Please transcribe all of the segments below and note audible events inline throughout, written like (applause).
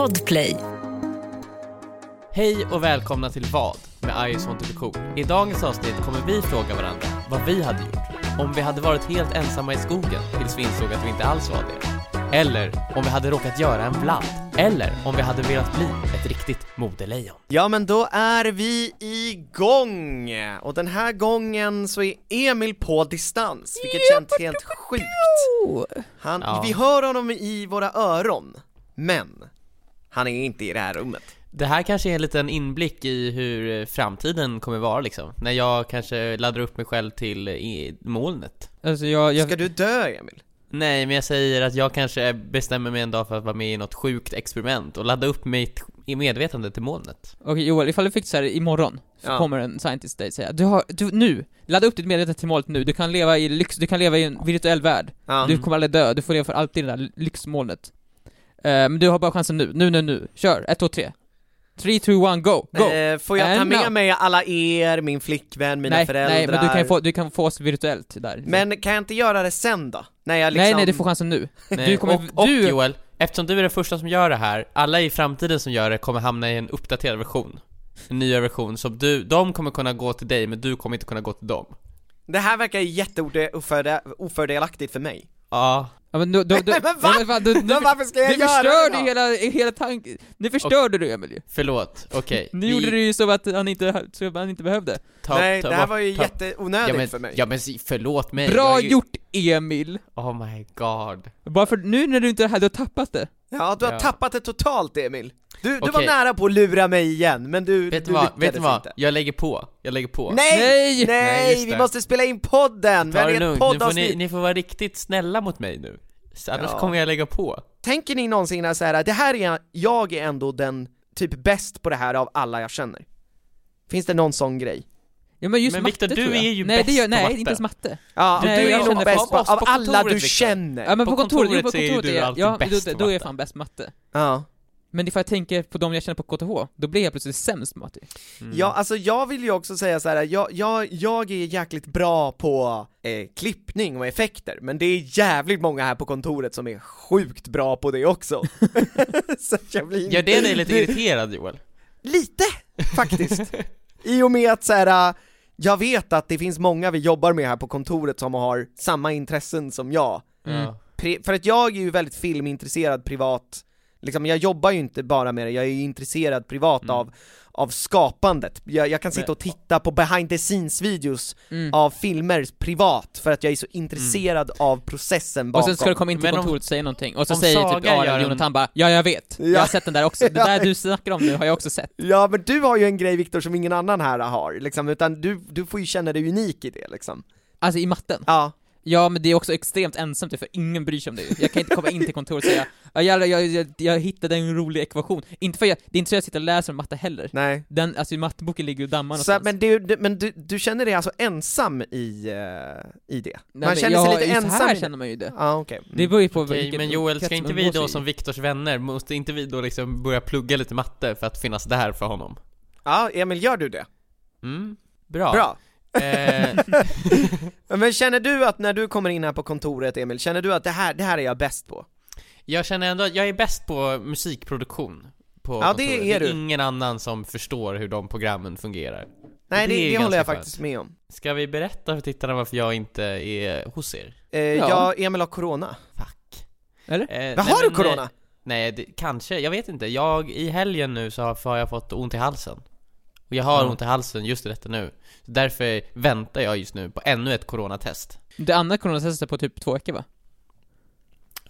Podplay. Hej och välkomna till Vad med I just want to be cool. I dagens avsnitt kommer vi fråga varandra vad vi hade gjort om vi hade varit helt ensamma i skogen tills vi insåg att vi inte alls var det. Eller om vi hade råkat göra en vlad. Eller om vi hade velat bli ett riktigt modelejon. Ja men då är vi igång! Och den här gången så är Emil på distans, vilket känns helt sjukt. Han, Ja. Vi hör honom i våra öron, men han är inte i det här rummet. Det här kanske är en liten inblick i hur framtiden kommer vara liksom. När jag kanske laddar upp mig själv till eh, molnet. Alltså jag, jag Ska du dö Emil? Nej, men jag säger att jag kanske bestämmer mig en dag för att vara med i något sjukt experiment och ladda upp mitt i medvetande till molnet. okej Joel, ifall du fick så här imorgon, så Ja. kommer en scientist dig säga du har, du, nu, ladda upp ditt medvetande till målet nu, du kan leva i lyx, du kan leva i en virtuell värld, Ja. du kommer aldrig dö, du får leva för alltid i det där lyxmolnet. Eh, men du har bara chansen nu, nu, nu, nu, kör, 1, 2, 3 3, 2, 1, go, go! Eh, får jag ta And med now. mig alla er, min flickvän, mina nej, föräldrar? nej, men du kan få, du kan få oss virtuellt där. Men kan jag inte göra det sen då? När jag liksom... Nej, nej, du får chansen nu. Nej, Du kommer, och, och du, Joel, eftersom du är den första som gör det här, alla i framtiden som gör det kommer hamna i en uppdaterad version. En nyare version, så du, de kommer kunna gå till dig, men du kommer inte kunna gå till dem. Det här verkar jätteofördelaktigt för mig. Ja, ja, men då, då, Men va? ja, men fan, du, du, Men varför ska jag du göra förstörde det ju hela, hela tanken, nu förstörde du Emil förlåt, okej. Nu vi gjorde du ju så att han inte, så att han inte behövde. tar- nej, tar det här var ju jätteonödigt ja, men, för mig. Ja men förlåt mig. Bra ju- gjort Emil! Oh my god. Bara för nu när du inte är här, du har tappat det. Ja, du har Ja. tappat det totalt Emil. Du, du var nära på att lura mig igen, men du, Vet du vad, lyckades vet du vad? inte. Jag lägger på, jag lägger på. Nej! Nej! Nej! Vi måste spela in podden! Ta det lugnt, nu får ni, ni får vara riktigt snälla mot mig nu. Så annars Ja. kommer jag lägga på. Tänker ni någonsin så här, det här är, jag är ändå den typ bäst på det här av alla jag känner? Finns det någon sån grej? Ja men just Men matte Victor, du är ju Nej, bäst gör, på nej, matte. inte ens matte. Ja, Nej, du jag är nog känner bäst på på, av på alla kontoret, du Victor. känner! Ja men på, På kontoret, kontoret på så är kontoret du är, alltid ja, bäst då, på då är jag fan bäst på matte. Ja. Men ifall jag tänker på de jag känner på KTH, då blir jag plötsligt sämst på matte. Mm. Ja, alltså jag vill ju också säga så här. Jag, jag, jag är jäkligt bra på eh, klippning och effekter, men det är jävligt många här på kontoret som är sjukt bra på det också. (laughs) så jag blir Gör det dig lite irriterad Joel? Lite, faktiskt. I och med att så här, jag vet att det finns många vi jobbar med här på kontoret som har samma intressen som jag. Mm. För att jag är ju väldigt filmintresserad privat, liksom jag jobbar ju inte bara med det, jag är ju intresserad privat Mm. av, av skapandet. Jag, jag kan sitta och titta på behind the scenes videos Mm. av filmer privat, för att jag är så intresserad av processen Och bakom. sen ska du komma in till Men kontoret och säga någonting, och så säger typ gör Ariel en- Jonathan bara 'Ja jag vet, jag Ja. har sett den där också, det där (laughs) du snackar om nu har jag också sett' Ja men du har ju en grej Viktor som ingen annan här har, liksom, utan du, du får ju känna dig unik i det liksom. Alltså i matten. Ja, Ja men det är också extremt ensamt för ingen bryr sig om det Jag kan inte komma in till kontoret och säga (laughs) ja, jävlar, jag, jag, jag hittade en rolig ekvation, inte för jag, det är inte så jag sitter och läser om matte heller nej. Den, alltså matteboken ligger och dammar Så, men du, du, men du, du känner dig alltså ensam i, eh, i det? Nej, Man men känner sig lite ensam här i känner man ju det Ja, okej. Det beror ju på Okej, vilket men Joel, ska inte vi då som Viktors vänner, måste inte vi då liksom börja plugga lite matte för att finnas där för honom? Ja, Emil, gör du det? Mm, bra. Bra. Eh, (laughs) Men känner du att när du kommer in här på kontoret, Emil, känner du att det här, det här är jag bäst på? jag känner ändå att jag är bäst på musikproduktion på Ja, det kontoret. är det är du. ingen annan som förstår hur de programmen fungerar. Nej, det, Det är det, håller jag ganska faktiskt med om. Ska vi berätta för tittarna varför jag inte är hos er? Eh, Ja. Jag, Emil har corona. Fuck. Eller? Eh, Vad har du men, corona? eh, Nej, det, kanske, jag vet inte. Jag, i helgen nu så har, har jag fått ont i halsen. Och jag har Ja. ont i halsen just i detta nu. Så därför väntar jag just nu på ännu ett coronatest. Det andra coronatestet på typ två veckor va?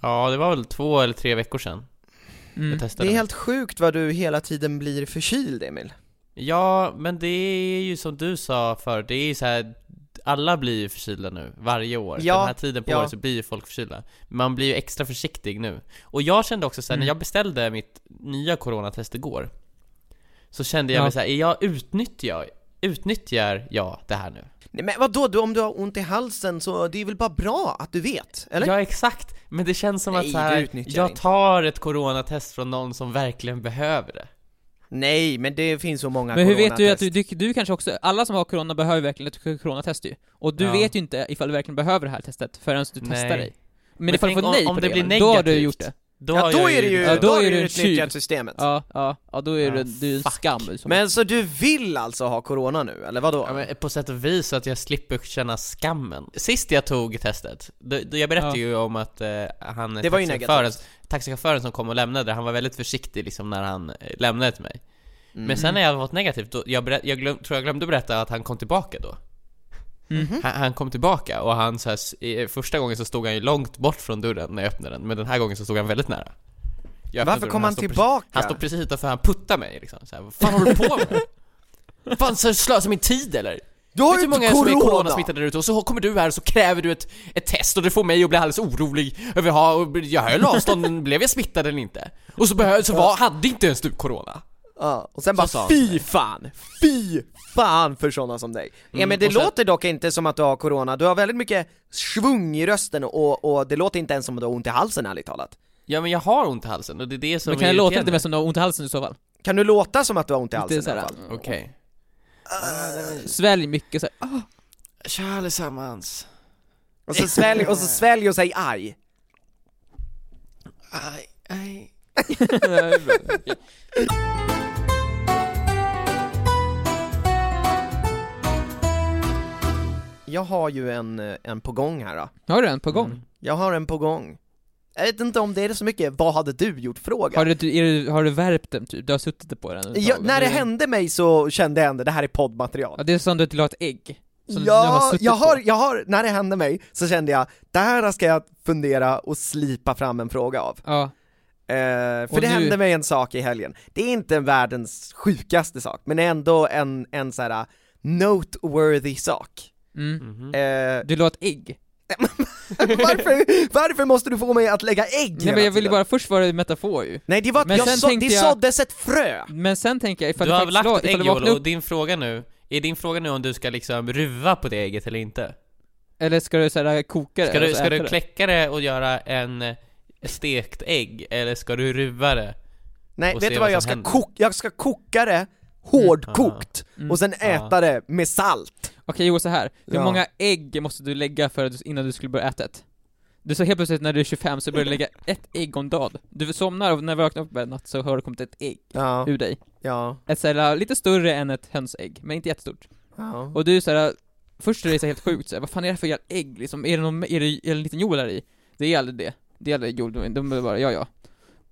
Ja, det var väl två eller tre veckor sedan Mm. jag Det testade. är mig. helt sjukt vad du hela tiden blir förkyld, Emil. Ja, men det är ju som du sa för det är ju så här. Alla blir ju förkylda nu, varje år. Ja, Den här tiden på ja. året så blir ju folk förkylda. Man blir ju extra försiktig nu. Och jag kände också såhär, Mm. när jag beställde mitt nya coronatest igår Så kände jag Ja. mig såhär, är jag utnyttjar, utnyttjar jag det här nu? Nej men vadå, du, om du har ont i halsen så det är väl bara bra att du vet, eller? Ja exakt, men det känns som Nej, att så här, jag inte. tar ett coronatest från någon som verkligen behöver det Nej, men det finns så många Men hur vet du att du, du, du kanske också, alla som har corona behöver verkligen ett coronatest ju Och du Ja. vet ju inte ifall du verkligen behöver det här testet förrän du testar Nej. dig Men, Men ifall du får om- nej om på det det, blir då har du gjort det Då, Ja, då är det ju, Ja, då då är är det du en utnyttjat systemet. Ja, ja, ja då är Ja, du, du en skam som Men så du vill alltså ha corona nu, eller vadå? Ja, men på sätt och vis så att jag slipper känna skammen. Sist jag tog testet, då, då jag berättade Ja. ju om att eh, han, Det var ju taxichauffören, negativt. taxichauffören som kom och lämnade, han var väldigt försiktig liksom när han eh, lämnade till mig. Mm. Men sen när jag fått negativt, då, jag, berä- jag glöm, tror jag glömde berätta att han kom tillbaka då. Mhm. Han, han kom tillbaka och han så här, första gången så stod han ju långt bort från dörren när jag öppnade den, men den här gången så stod han väldigt nära. Varför kom han stod tillbaka? Precis, han stod precis utanför, han puttade mig liksom så här, vad fan håller du på med? (laughs) Fan, så slösar min tid eller? Du har ju inte många som är corona! coronasmittade där ute och så kommer du här och så kräver du ett, ett test och det får mig att bli alldeles orolig över, ha, jag höll avstånd, blev jag smittad eller inte? Och så, behö, så var, hade inte ens du corona? Ja, och sen Så bara fy fan, fy fan för sådana som dig. Mm, Emil, det och sen- låter dock inte som att du har corona, du har väldigt mycket svung i rösten och, och det låter inte ens som att du har ont i halsen ärligt talat. Ja men jag har ont i halsen och det är det som Men kan är det låta lite mer som du har ont i halsen i så fall? Kan du låta som att du har ont i halsen i alla fall? Okej. Svälj mycket såhär, ah. Tja allesammans. Och så svälj, och så (laughs) svälj och säg aj. Aj, aj. (laughs) Jag har ju en, eh, en på gång här då. Har du en på gång? Mm. Jag har en på gång. Jag vet inte om det är så mycket, vad hade du gjort fråga? Har du, är du, har du värpt den typ? Du har suttit på den Ja, när det hände mig så kände jag ändå, det här är poddmaterial. Ja, det är som du la ett ägg som har Ja, suttit jag har, på. jag har, när det hände mig så kände jag, det här ska jag fundera och slipa fram en fråga av. Ja, Eh, för Och det nu- hände mig en sak i helgen. Det är inte världens sjukaste sak, men ändå en, en så här noteworthy sak. Mm. Eh, Du la ett ägg? (laughs) varför, varför måste du få mig att lägga ägg Nej men jag ville bara, först var det en metafor ju Nej det var, Men jag sen så, det jag- såddes ett frö! Men sen tänker jag ifall Du du har lagt la, ett ägg vaknar och din fråga nu, är din fråga nu om du ska liksom ruva på det ägget eller inte? eller ska du såhär koka det? Ska du, ska du kläcka det och göra en stekt ägg, eller ska du ruva det? Nej, vet du vad vad, jag ska, händer. koka, jag ska koka det hårdkokt, Mm. och sen Ja. äta det med salt. Okej Joel, så här. hur Ja. många ägg måste du lägga för att, innan du skulle börja äta ett? Du sa helt plötsligt när du är 25 så börjar du lägga ett ägg om dagen Du somnar och när du vaknar upp en natt så har det kommit ett ägg Ja, ur dig ja, Ett såhär, lite större än ett hönsägg, men inte jättestort ja. Och du är såhär, först är det så helt sjukt såhär, vad fan är det för jävla ägg liksom? Är det någon, är det, är det en liten Joel här i? Det är aldrig det, det är aldrig Joel, de är bara, ja ja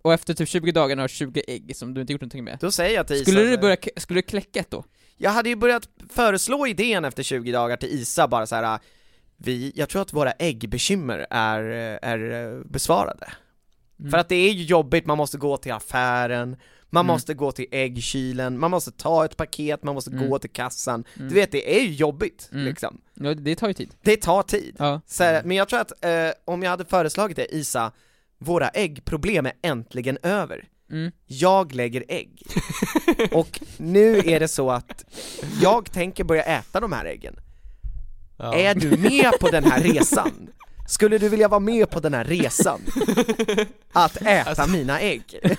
Och efter typ 20 dagar har du 20 ägg som du inte gjort någonting med Då säger jag till Skulle du börja, skulle du kläcka ett då? Jag hade ju börjat föreslå idén efter 20 dagar till Isa bara så här. Vi, jag tror att våra äggbekymmer är, är eh, besvarade. Mm. För att det är ju jobbigt, man måste gå till affären, man Mm. måste gå till äggkylen, man måste ta ett paket, man måste Mm. gå till kassan. Mm. Du vet, det är ju jobbigt Mm. liksom. Ja, det tar ju tid Det tar tid. Ja, Så, men jag tror att eh, om jag hade föreslagit det, Isa, våra äggproblem är äntligen över. Mm. Jag lägger ägg. (laughs) Och nu är det så att jag tänker börja äta de här äggen. Ja. Är du med på den här resan? Skulle du vilja vara med på den här resan? Att äta Alltså- mina ägg?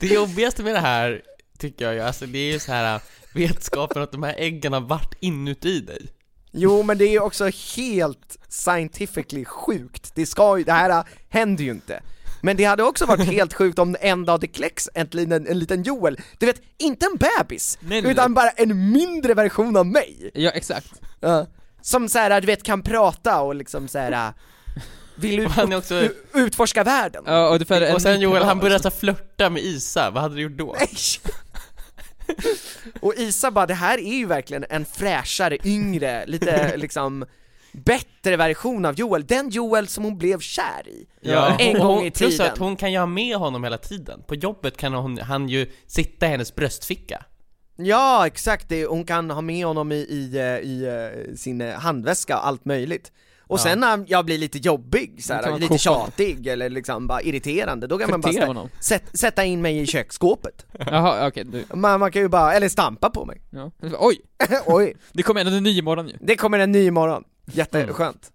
Det jobbigaste med det här, tycker jag ju, alltså det är ju så här vetskapen att de här äggen har varit inuti dig. Jo men det är också helt scientifically sjukt, det ska ju, det här händer ju inte. Men det hade också varit helt sjukt om en dag det kläcks en liten, en liten Joel, du vet, inte en bebis, Nej, utan bara en mindre version av mig! Ja, exakt Ja. Som såhär, du vet, kan prata och liksom såhär vill (laughs) ut, han också- utforska världen. Ja, och, en Och sen Joel, han började här flörta med Isa, vad hade du gjort då? Nej. (laughs) och Isa bara, det här är ju verkligen en fräschare, yngre, lite (laughs) liksom bättre version av Joel, den Joel som hon blev kär i. Ja, En gång hon, i Plus tiden. att hon kan ju ha med honom hela tiden. På jobbet kan hon, han ju sitta i hennes bröstficka. Ja, exakt, det, hon kan ha med honom i, i, eh, i eh, sin eh, handväska och allt möjligt. Och Ja. sen när jag blir lite jobbig, man lite koka tjatig eller liksom bara irriterande, då kan man bara Fritera stä- honom sätt, sätta in mig i köksskåpet. (laughs) Jaha, okej, du, Man, man kan ju bara, eller stampa på mig. ja. Oj! (laughs) Oj, Det kommer en ny imorgon ju det kommer en ny imorgon. Jätteskönt.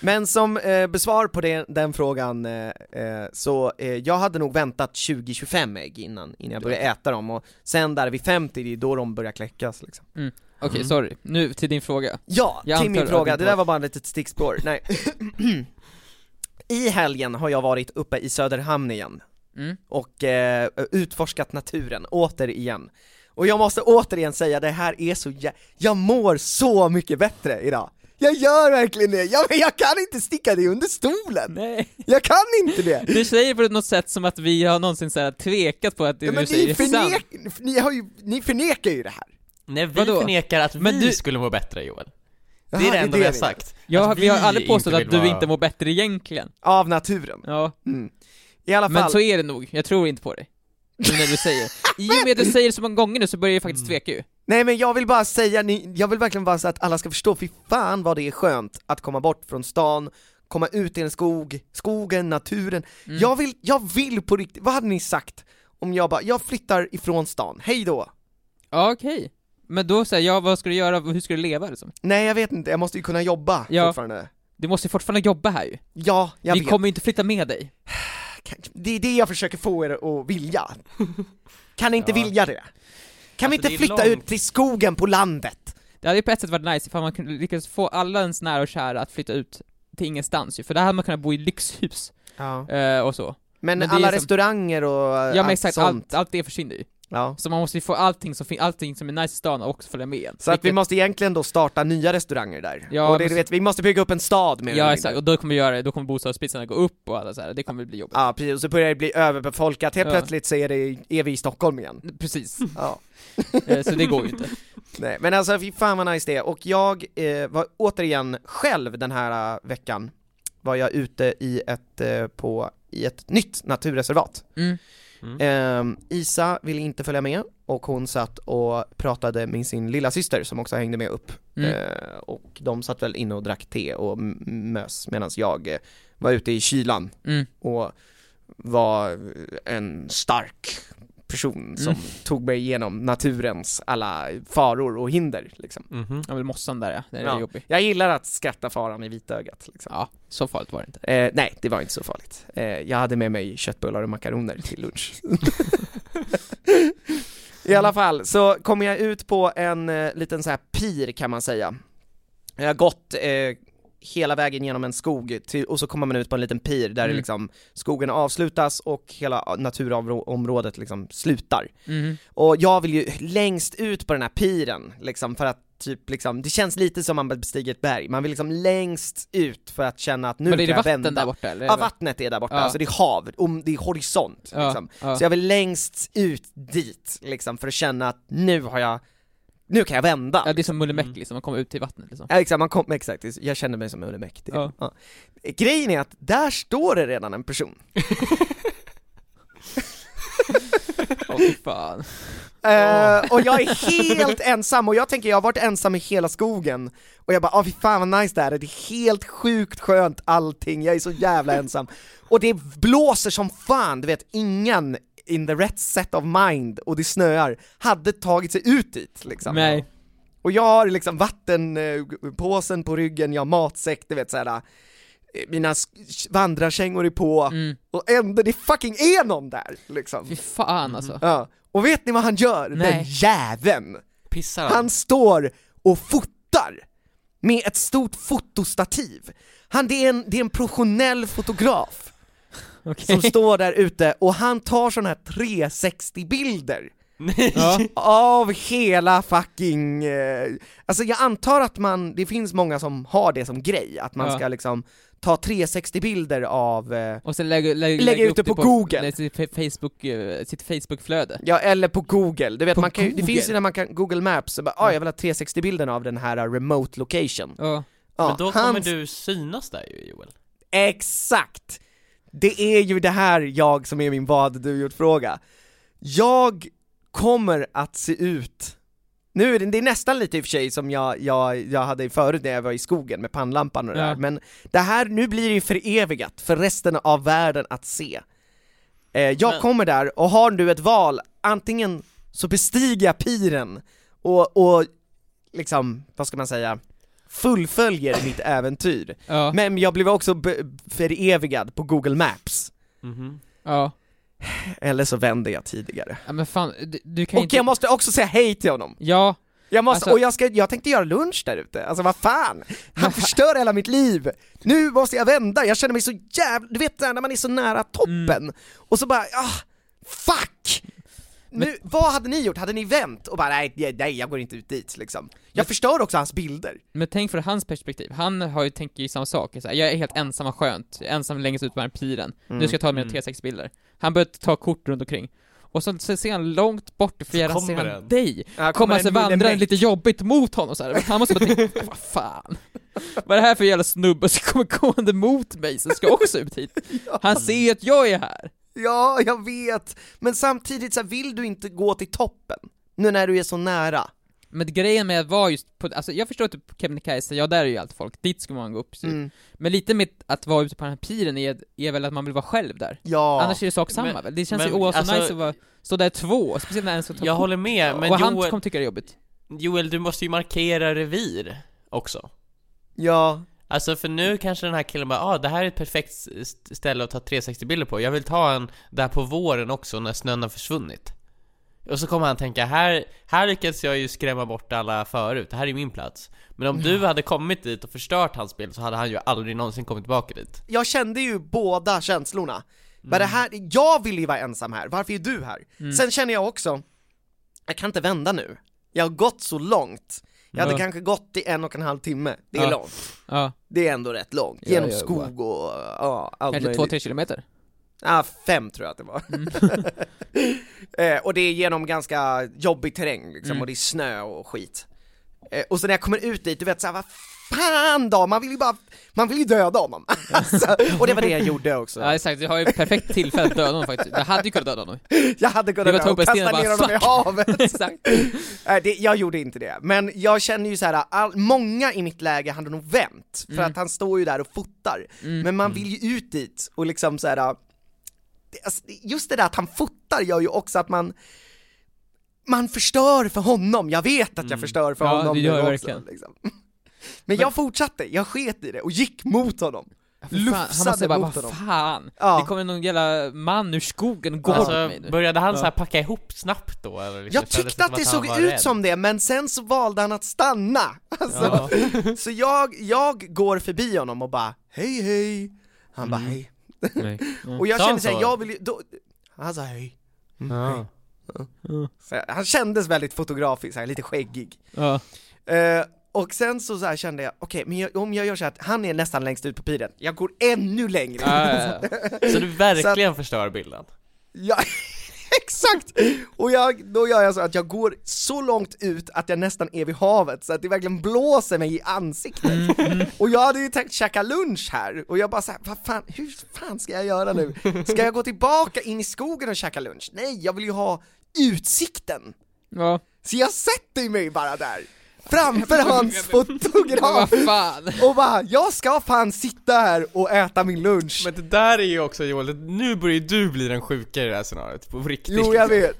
Men som eh, besvar på det, den frågan, eh, eh, så eh, jag hade nog väntat 20-25 ägg innan, innan jag började äta dem, och sen där vid 50, det är då de börjar kläckas liksom. Okej, Mm. sorry. Nu till din fråga. Ja, Jag till min fråga, det där var bara ett litet stickspår, nej (clears throat) I helgen har jag varit uppe i Söderhamn igen Mm. och eh, utforskat naturen, återigen. Och jag måste återigen säga, det här är så jä- Jag mår så mycket bättre idag! Jag gör verkligen det! Jag, men jag kan inte sticka det under stolen! Nej. Jag kan inte det! Du säger på något sätt som att vi har någonsin så här tvekat på att det Ja, du men säger ni, är sant. förnek, ni, har ju, ni förnekar ju det här! Nej, vi Vadå? förnekar att Men vi du- skulle må bättre Joel. Det är det enda vi har sagt. Ja, Att vi har aldrig påstått att du vara- inte mår bättre egentligen. Av naturen. Ja, Mm. I alla fall, men så är det nog. Jag tror inte på dig. Nu när du säger. (laughs) I och med att du säger det så många gånger nu så börjar jag Mm. faktiskt tveka ju. Nej men jag vill bara säga, jag vill verkligen bara så att alla ska förstå, fy fan vad det är skönt att komma bort från stan, komma ut i en skog, skogen, naturen. Mm. Jag vill, jag vill på riktigt, vad hade ni sagt om jag bara, jag flyttar ifrån stan, hej då? Ja, okej. Men då säger jag, vad ska du göra, hur ska du leva liksom? Nej jag vet inte, jag måste ju kunna jobba Ja. fortfarande. Du måste ju fortfarande jobba här ju. Ja, jag vi vet. kommer ju inte flytta med dig. Det är det jag försöker få er att vilja. (laughs) Kan ni inte Ja. vilja det? Kan vi Alltså, inte det är flytta långt. ut till skogen på landet? Det hade ju på ett sätt varit nice ifall man kunde lyckas få alla ens nära och kära att flytta ut till ingenstans ju, för där hade man kunnat bo i lyxhus, Ja. eh, och så. Men, Men alla som- restauranger och Ja men allt exakt, sånt. allt, allt det försvinner ju. Ja. Så man måste ju få allting som, allting som är nice i stan och också följa med. Så att vi Vilket- måste egentligen då starta nya restauranger där. Ja, och det, men vet, vi måste bygga upp en stad med Ja exakt, och då kommer vi göra det, då kommer bostadspriserna gå upp och alla så här. det kommer bli jobbigt. Ja precis, och så börjar det bli överbefolkat, helt Ja. plötsligt så är, det, är vi i Stockholm igen. Precis, (laughs) Ja. (laughs) Eh, så det går ju inte. Nej, men alltså fy fan vad nice det är, och jag eh, var återigen själv den här eh, veckan, var jag ute i ett, eh, på, i ett nytt naturreservat. Mm. Ehm, Isa ville inte följa med, och hon satt och pratade med sin lilla syster som också hängde med upp. Mm. Eh, och de satt väl inne och drack te och mös, medan jag eh, var ute i kylan Mm. och var en stark person som Mm. tog mig igenom naturens alla faror och hinder liksom. Mhm. Ja men mossan där ja, den är Ja. jobbig. Jag gillar att skratta faran i vitögat liksom. Ja, så farligt var det inte. Eh, nej, det var inte så farligt. Eh, jag hade med mig köttbullar och makaroner till lunch. (laughs) I alla fall, så kommer jag ut på en eh, liten så här pir kan man säga. Jag har gått eh, hela vägen genom en skog till, och så kommer man ut på en liten pir där Mm. liksom skogen avslutas och hela naturområdet liksom slutar. Mhm. Och jag vill ju längst ut på den här piren, liksom för att typ liksom, det känns lite som man bestiger ett berg, man vill liksom längst ut för att känna att nu Men är kan det jag vatten vända. där borta eller? Ja, vattnet är där borta, Ja. alltså det är hav, det är horisont Ja, liksom. ja. Så jag vill längst ut dit, liksom, för att känna att nu har jag, nu kan jag vända. Ja det är som Mulle Mm. Liksom, man kommer ut till vattnet liksom. Ja, exakt, man kom, exakt, jag känner mig som Ulle Meck. det- Ja. ja. Grejen är att där står det redan en person. (laughs) Åh fy fan. Eh, och jag är helt ensam, och jag tänker jag har varit ensam i hela skogen, och jag bara åh fy fan vad nice det här är, det är helt sjukt skönt allting, jag är så jävla ensam. Och det blåser som fan, du vet, ingen in the rätt set of mind, och det snöar, hade tagit sig ut dit liksom. Nej. Och jag har liksom vattenpåsen på ryggen, jag har matsäck, du vet såhär, eh, mina vandrarkängor är på, Mm. och ändå, det fucking är någon där liksom. Fy fan alltså. Ja, och vet ni vad han gör, den Nej. jäveln? Pissar han? Han står och fotar med ett stort fotostativ. Han, det, är en, det är en professionell fotograf Okej. som står där ute och han tar sådana här 360-bilder Nej! Ja. av hela fucking, eh, alltså jag antar att man, det finns många som har det som grej, att man Ja. ska liksom ta 360-bilder av, eh, Och sen lägga, lägga, Lägga ut det på Google. nej, Sitt fa- Facebook, eh, sitt Facebookflöde. ja eller på google, du vet På man kan, ju- det Google? finns ju när man kan, google maps, så bara, ah, jag vill ha 360-bilden av den här uh, remote location. Ja. Ja, Men då han- kommer du synas där ju Joel. Exakt! Det är ju det här jag som är min vad du gjort fråga. Jag kommer att se ut, nu är det, det är nästan lite i och för sig som jag, jag, jag hade förut när jag var i skogen med pannlampan och det Ja. där, men det här, nu blir det ju förevigat för resten av världen att se. Eh, jag Men- kommer där, och har du ett val, antingen så bestiger jag piren och, och liksom, vad ska man säga, fullföljer mitt äventyr. Ja. Men jag blev också förevigad på Google Maps, Mhm. ja. eller så vände jag tidigare. Ja men fan, du, du kan Och inte... jag måste också säga hej till honom! Ja, Jag måste, Alltså- och jag, ska, jag tänkte göra lunch där ute, alltså vad fan! Han (laughs) förstör hela mitt liv! Nu måste jag vända, jag känner mig så jävla, du vet när man är så nära toppen, Mm. och så bara, ah, fuck! Nu, vad hade ni gjort? Hade ni vänt och bara nej, nej, jag går inte ut dit liksom? Jag Men- förstör också hans bilder. Men tänk från hans perspektiv, han har ju, tänker ju samma sak, så här, jag är helt ensam och skönt, ensam längst ut på den här piren, nu ska jag ta mina Mm. T6-bilder. Han börjar ta kort runt omkring. Och så, ser han långt bort i fjärran, ser han den. dig, Ja, alltså vandraren millimeter. lite jobbigt mot honom så här. han måste bara tänka, vad fan? Vad är det här för jävla snubbe som kommer gående mot mig som ska också ut hit? (laughs) Han ser ju att jag är här! Ja, jag vet! Men samtidigt så här, vill du inte gå till toppen? Nu när du är så nära? Men grejen med att vara just på, alltså jag förstår typ Kebnekaise, ja där är ju allt folk, dit ska man gå upp så. Mm. Men lite med att vara ute på den här piren är, är väl att man vill vara själv där. Ja. Annars är det sak samma Men- väl? Det känns men ju oavsett alltså- nice att vara, stå där två, speciellt när en ska ta Jag kort. håller med, men Och han Joel, kommer tycka det är jobbigt. Joel, du måste ju markera revir också. Ja. Alltså för nu kanske den här killen bara, ah det här är ett perfekt st- ställe att ta 360-bilder på, jag vill ta en där på våren också när snön har försvunnit. Och så kommer han tänka, här, här lyckades jag ju skrämma bort alla förut, det här är min plats. Men om du hade kommit dit och förstört hans bild så hade han ju aldrig någonsin kommit tillbaka dit. jag kände ju båda känslorna. Men det här, jag vill ju vara ensam här, varför är du här? Sen känner jag också, jag kan inte vända nu. Jag har gått så långt. Jag hade Ja. kanske gått i en och en halv timme, det är Ja. långt. Ja, Det är ändå rätt långt, genom skog och ja, allt kanske möjligt. två, tre kilometer. Ja, fem tror jag att det var. (laughs) eh, och det är genom ganska jobbig terräng liksom, Mm. och det är snö och skit. Eh, och så när jag kommer ut dit, du vet såhär, vad fan då? Man vill ju bara, man vill ju döda honom. (laughs) alltså, och det var det jag gjorde också. Ja exakt, du har ju perfekt tillfälle att döda honom faktiskt. Jag hade ju kunnat döda honom. Jag hade kunnat var dö och Tobias kasta Sten ner bara, honom i havet. (laughs) exakt. (laughs) Nej, det, jag gjorde inte det, men jag känner ju så här, all, många i mitt läge hade nog vänt, för Mm. att han står ju där och fotar. Mm. Men man vill ju ut dit och liksom så här. alltså, just det där att han fotar gör ju också att man man förstör för honom, jag vet att jag Mm. förstör för Ja, honom det gör nu också, verkligen. liksom. Men jag fortsatte, jag sket i det och gick mot honom. Fan, han Lufsade måste bara, vad fan? Ja. Det kommer någon jävla man ur skogen och går Alltså, började han Ja. så här packa ihop snabbt då eller? liksom? Jag tyckte att det såg ut rädd? som det, men sen så valde han att stanna. (laughs) Alltså, Ja. (laughs) Så jag, jag går förbi honom och bara hej hej, han bara Mm. hej. Nej. Ja. (laughs) Och jag kände såhär, så? jag vill ju, då, han sa hej. Mm, hej. Så han kändes väldigt fotografisk, så här, lite skäggig. Ja. Eh, och sen så, kände jag, okej, men jag, om jag gör så här att han är nästan längst ut på piren, jag går ännu längre. Ja, ja, ja. (laughs) Så du verkligen förstör bilden? Ja, (laughs) (laughs) exakt! Och jag, då gör jag så att jag går så långt ut att jag nästan är vid havet, så att det verkligen blåser mig i ansiktet. Och jag hade ju tänkt käka lunch här, och jag bara såhär, vad fan, hur fan ska jag göra nu? Ska jag gå tillbaka in i skogen och käka lunch? Nej, jag vill ju ha utsikten! ja. Så jag sätter mig bara där, framför hans fotograf, fan? och bara, jag ska fan sitta här och äta min lunch. Men det där är ju också Joel, nu börjar du bli den sjuka i det här scenariot, på riktigt Jo, jag vet.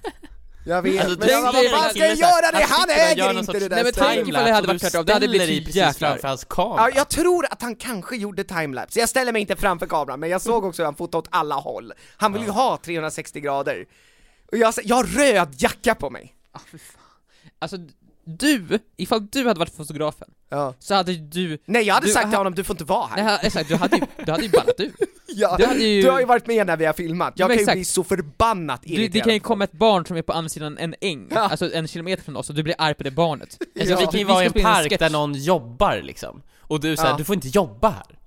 Jag vet, Alltså, men jag bara, tänk vad fan ska jag göra det? han Han äger inte sorts det där Nej, men tänk ifall det hade varit tvärtom, det hade blivit jäklar. framför hans kamera Ja, jag tror att han kanske gjorde timelapse, jag ställer mig inte framför kameran, men jag såg också hur han fotade åt alla håll. Han vill ju ha 360 grader. Och jag, jag har röd jacka på mig. Alltså, du, ifall du hade varit fotografen, Ja. så hade du... Nej jag hade Du- sagt till honom, du får inte vara här. Nej, exakt, du hade ju, du hade ju ballat (laughs) ur. Ja, du hade ju- Du har ju varit med när vi har filmat, jag kan ju exakt. bli så förbannat Du, irriterad. det kan ju komma ett barn som är på andra sidan en äng, Ja. alltså en kilometer från oss, och du blir arg på det barnet. (laughs) Alltså, Ja. Vi kan ju vara i en park sketch. där någon jobbar liksom, och du säger Ja. du får inte jobba här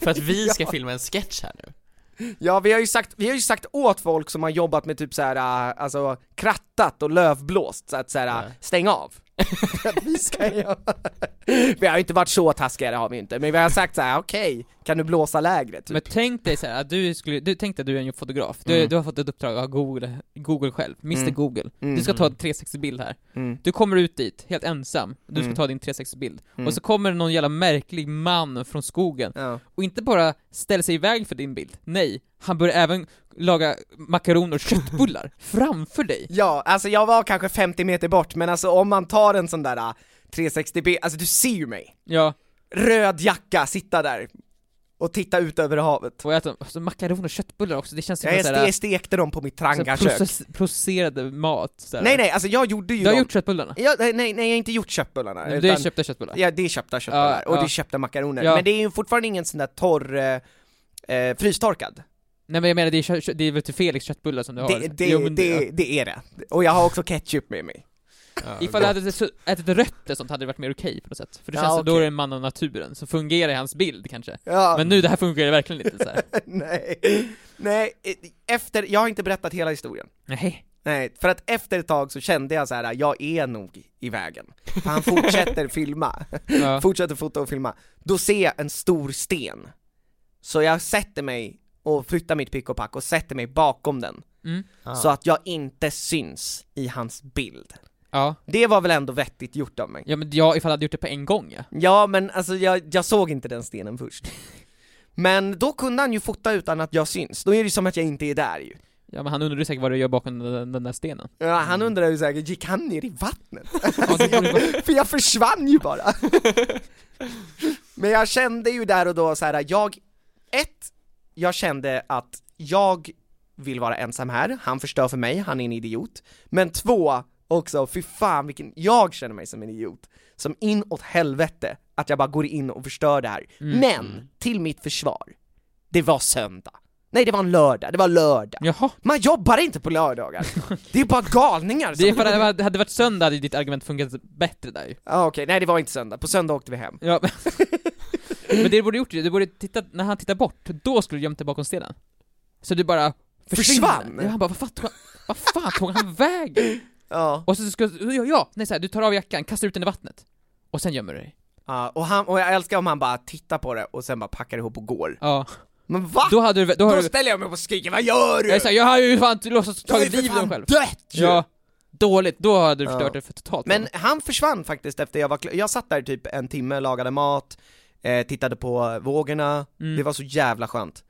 För att vi (laughs) ska filma en sketch här nu Ja, vi har ju sagt, vi har ju sagt åt folk som har jobbat med typ såhär, äh, alltså krattat och lövblåst, så att såhär, Ja. stäng av. Att (laughs) vi ska göra Vi har inte varit så taskiga, det har vi inte, men vi har sagt såhär, okej, kan du blåsa lägre? Typ. Men tänk dig såhär, att du skulle, du tänkte att du är en fotograf, du, Mm. du har fått ett uppdrag av Google, Google själv, Mr Mm. Google. Mm. Du ska ta en 360-bild här. Mm. Du kommer ut dit, helt ensam, du ska Mm. ta din 360-bild. Mm. Och så kommer någon jävla märklig man från skogen, Ja. och inte bara ställer sig i väg för din bild, nej, han börjar även laga makaroner och köttbullar (laughs) framför dig. ja, alltså jag var kanske 50 meter bort, men alltså om man tar en sån där äh, 360B, alltså du ser ju mig. Ja, Röd jacka, sitta där. och titta ut över havet. Och äta alltså, makaroner och köttbullar också, det känns som Jag, stekte dem på mitt trangakök. process, processerad mat såhär. Nej nej, alltså jag gjorde ju Du har dem. gjort köttbullarna? Ja, nej, nej, nej, jag har inte gjort köttbullarna. Men det är utan- köpta köttbullar? Ja, det är köpta köttbullar, Ja, och det ja. är köpta makaroner. Ja. Men det är ju fortfarande ingen sån där torr, eh, frystorkad. Nej men jag menar det är, kö- det är väl till Felix köttbullar som du har? Det, det, Jo, men det, det är det. Och jag har också ketchup med mig. Ifall du hade ätit- ätit rött och sånt hade det varit mer okej på något sätt. För det Ja, känns som då är okej. det en man av naturen, så fungerar i hans bild kanske. Ja, Men nu, det här funkar verkligen inte så här. (laughs) nej, nej, eh, efter, jag har inte berättat hela historien. Nej. Nej, för att efter ett tag så kände jag så här: jag är nog i vägen. För han fortsätter (laughs) filma, Ja. fortsätter fota och filma. Då ser jag en stor sten. Så jag sätter mig och flyttar mitt pick och pack och sätter mig bakom den. Mm. Så att jag inte syns i hans bild. Ja. Det var väl ändå vettigt gjort av mig? Ja men ja, ifall jag hade gjort det på en gång ja. Ja, men alltså jag, jag såg inte den stenen först. Men då kunde han ju fota utan att jag syns, då är det ju som att jag inte är där ju. Ja men han undrar säkert vad du gör bakom den, den där stenen. Ja, han undrar ju säkert, gick han ner i vattnet? (laughs) För jag försvann ju bara! (laughs) Men jag kände ju där och då så här, jag, ett, jag kände att jag vill vara ensam här, han förstör för mig, han är en idiot. Men två, också, fy fan vilken, jag känner mig som en idiot. Som inåt helvete, att jag bara går in och förstör det här. Mm. Men, till mitt försvar, det var söndag. Nej det var en lördag, det var lördag. Jaha. Man jobbar inte på lördagar. (laughs) Det är bara galningar som... Det är för att det hade varit söndag hade ditt argument funkat bättre där. Ja, okej, nej det var inte söndag, på söndag åkte vi hem. Ja, (laughs) men, det du borde gjort, du borde titta, när han tittar bort, då skulle du gömt dig bakom stenen. Så du bara. Försvann? Ja, han bara, vad fan tog han, vad fan tog han vägen? (laughs) Ja. Och så ska, ja, ja, nej så här, du tar av jackan, kastar ut den i vattnet. Och sen gömmer du dig. Ja, och, han, och jag älskar om han bara tittar på det och sen bara packar ihop och går. Ja. Men va? Då hade du, då Då, du, ställer jag mig upp och skriker 'Vad gör du?' jag, är så här, jag har ju fan låtsats tagit livet av mig själv. dött ju! Ja, dåligt, då hade du Ja. förstört det för totalt. Men han försvann faktiskt efter jag var klar. Jag satt där typ en timme, lagade mat, eh, tittade på vågorna, Mm. det var så jävla skönt.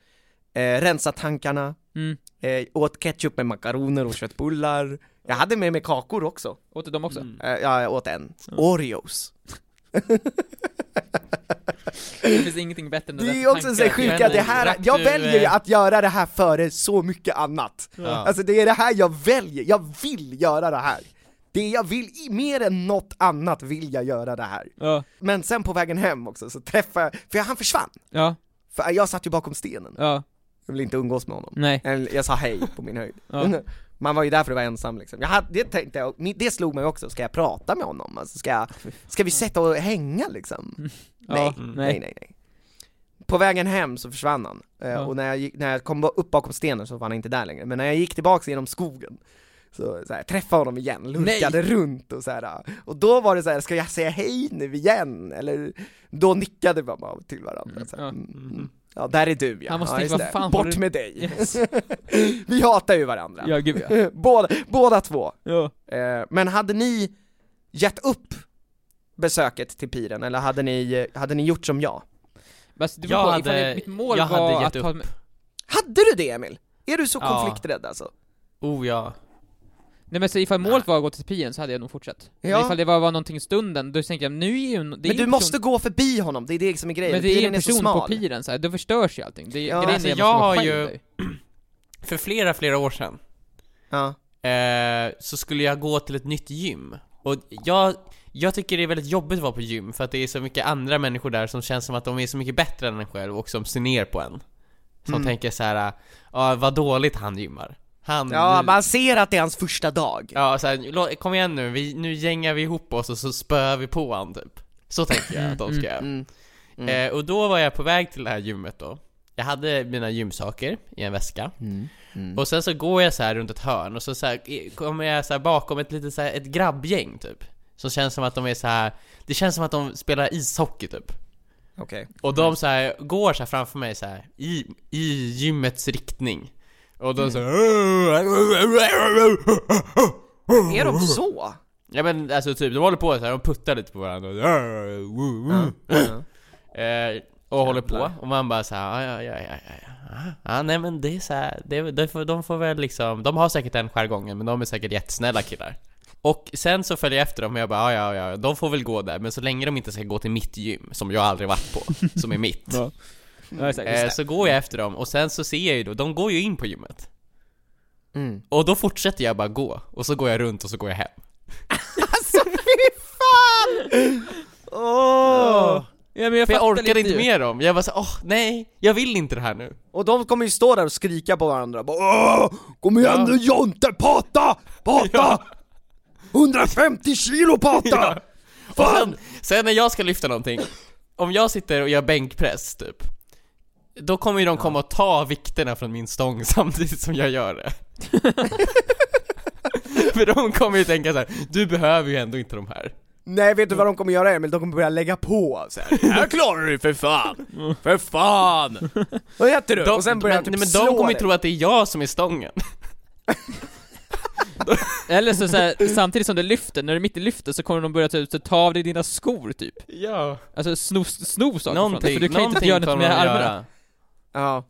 Eh, rensa tankarna, Mm. eh, åt ketchup med makaroner och köttbullar. Jag hade med mig kakor också. Åt du dem också? Mm. Eh, ja, jag åt en. Oreos. (laughs) Det finns ingenting bättre än Det där är också så att det här, jag väljer ju att göra det här före så mycket annat. Ja. Alltså det är det här jag väljer, jag vill göra det här. Det jag vill, mer än något annat vill jag göra det här. Ja, Men sen på vägen hem också så träffade jag, för han försvann. ja, För jag satt ju bakom stenen, ja, jag ville inte umgås med honom. nej. Jag sa hej på min höjd. Ja. (laughs) Man var ju där för att vara ensam liksom. Jag hade, det tänkte jag, det slog mig också, ska jag prata med honom? Alltså ska, jag, ska vi sätta och hänga liksom? Ja, Nej, Mm. nej, nej, nej. På vägen hem så försvann han, Eh, Ja. och när jag, när jag kom upp bakom stenen så var han inte där längre, men när jag gick tillbaks genom skogen så, så här, träffade honom igen, lurkade runt och så här. Och då var det så här, ska jag säga hej nu igen? Eller, då nickade vi bara till varandra Mm, så här. ja. Mm, mm. Ja, där är du ja, Han måste ja, tänka, fan Bort du- med dig! Yes. (laughs) vi hatar ju varandra. Ja, gud ja. (laughs) båda, båda två. ja. Eh, men hade ni gett upp besöket till piren, eller hade ni, hade ni gjort som jag? Alltså, det Jag på, hade- mitt mål jag hade var gett att upp. med, Hade du det Emil? Är du så Ja. konflikträdd alltså? Oh ja. Nej men så ifall målet var att gå till piren så hade jag nog fortsatt. Men Ja. ifall det var, var någonting i stunden, då tänker jag nu är ju... Det är Men du en måste person, gå förbi honom, det är det som är grejen, Men det är ju en person på piren så här, då förstörs ju allting. Det är, Ja, alltså, jag man har ju-. (clears throat) För flera, flera år sedan Ja. eh, så skulle jag gå till ett nytt gym. Och jag, jag tycker det är väldigt jobbigt att vara på gym för att det är så mycket andra människor där som känns som att de är så mycket bättre än en själv och som ser ner på en. Som Mm. tänker så här, ja vad dåligt han gymmar. Han, ja, man ser att det är hans första dag. ja så här, "Lå- kom igen nu, vi, nu gängar vi ihop oss och så spöar vi på han typ. Så tänker jag att de ska göra. Mm. Mm. Eh, och då var jag på väg till det här gymmet då. Jag hade mina gymsaker i en väska. Mm. Mm. Och sen så går jag så här runt ett hörn och så, så här, kommer jag så här bakom ett litet så här, ett grabbgäng typ. Som känns som att de är så här. det känns som att de spelar ishockey typ. Okej. Och de så här, går så framför mig så här i, i gymmets riktning. Och de så här, Är de så? Ja men alltså typ, de håller på så här, de puttar lite på varandra. Ja. Eh, och håller på, och man bara såhär, ja, ja, ja, ja, ja, ja, ja, nej men det är så här, det, det får, de får väl liksom, de har säkert den jargongen, men de är säkert jättesnälla killar. Och sen så följer jag efter dem och jag bara, ja, ja, ja, de får väl gå där, men så länge de inte ska gå till mitt gym, som jag aldrig varit på, som är mitt. Ja. Exakt, Eh, så går jag efter dem, och sen så ser jag ju då, de går ju in på gymmet. Mm. Och då fortsätter jag bara gå, och så går jag runt och så går jag hem. (laughs) Alltså fy fan! Åh! Ja, men jag, För jag orkade inte ju. med dem, jag var så åh nej, jag vill inte det här nu. Och de kommer ju stå där och skrika på varandra bara Åh, Kom igen Ja. nu Jonte, pata! Pata! Ja. 150 kilo pata! Ja. Fan! sen, sen när jag ska lyfta någonting, om jag sitter och gör bänkpress typ, då kommer ju de komma och ta vikterna från min stång (laughs) samtidigt som jag gör det. (laughs) För de kommer ju tänka så här: du behöver ju ändå inte de här. Nej vet du vad de kommer göra Emil? De kommer börja lägga på så här. (laughs) Här klarar du för fan! För fan! Vad heter du? De, och sen börjar men, jag typ nej, men slå de kommer ju tro att det är jag som är stången. Eller så, så här, samtidigt som du lyfter, när du är mitt i lyftet så kommer de börja typ, så ta av dig dina skor typ Ja. Alltså sno, sno saker från dig, Någonting, för du kan ju inte någonting göra något med de armarna göra. Ja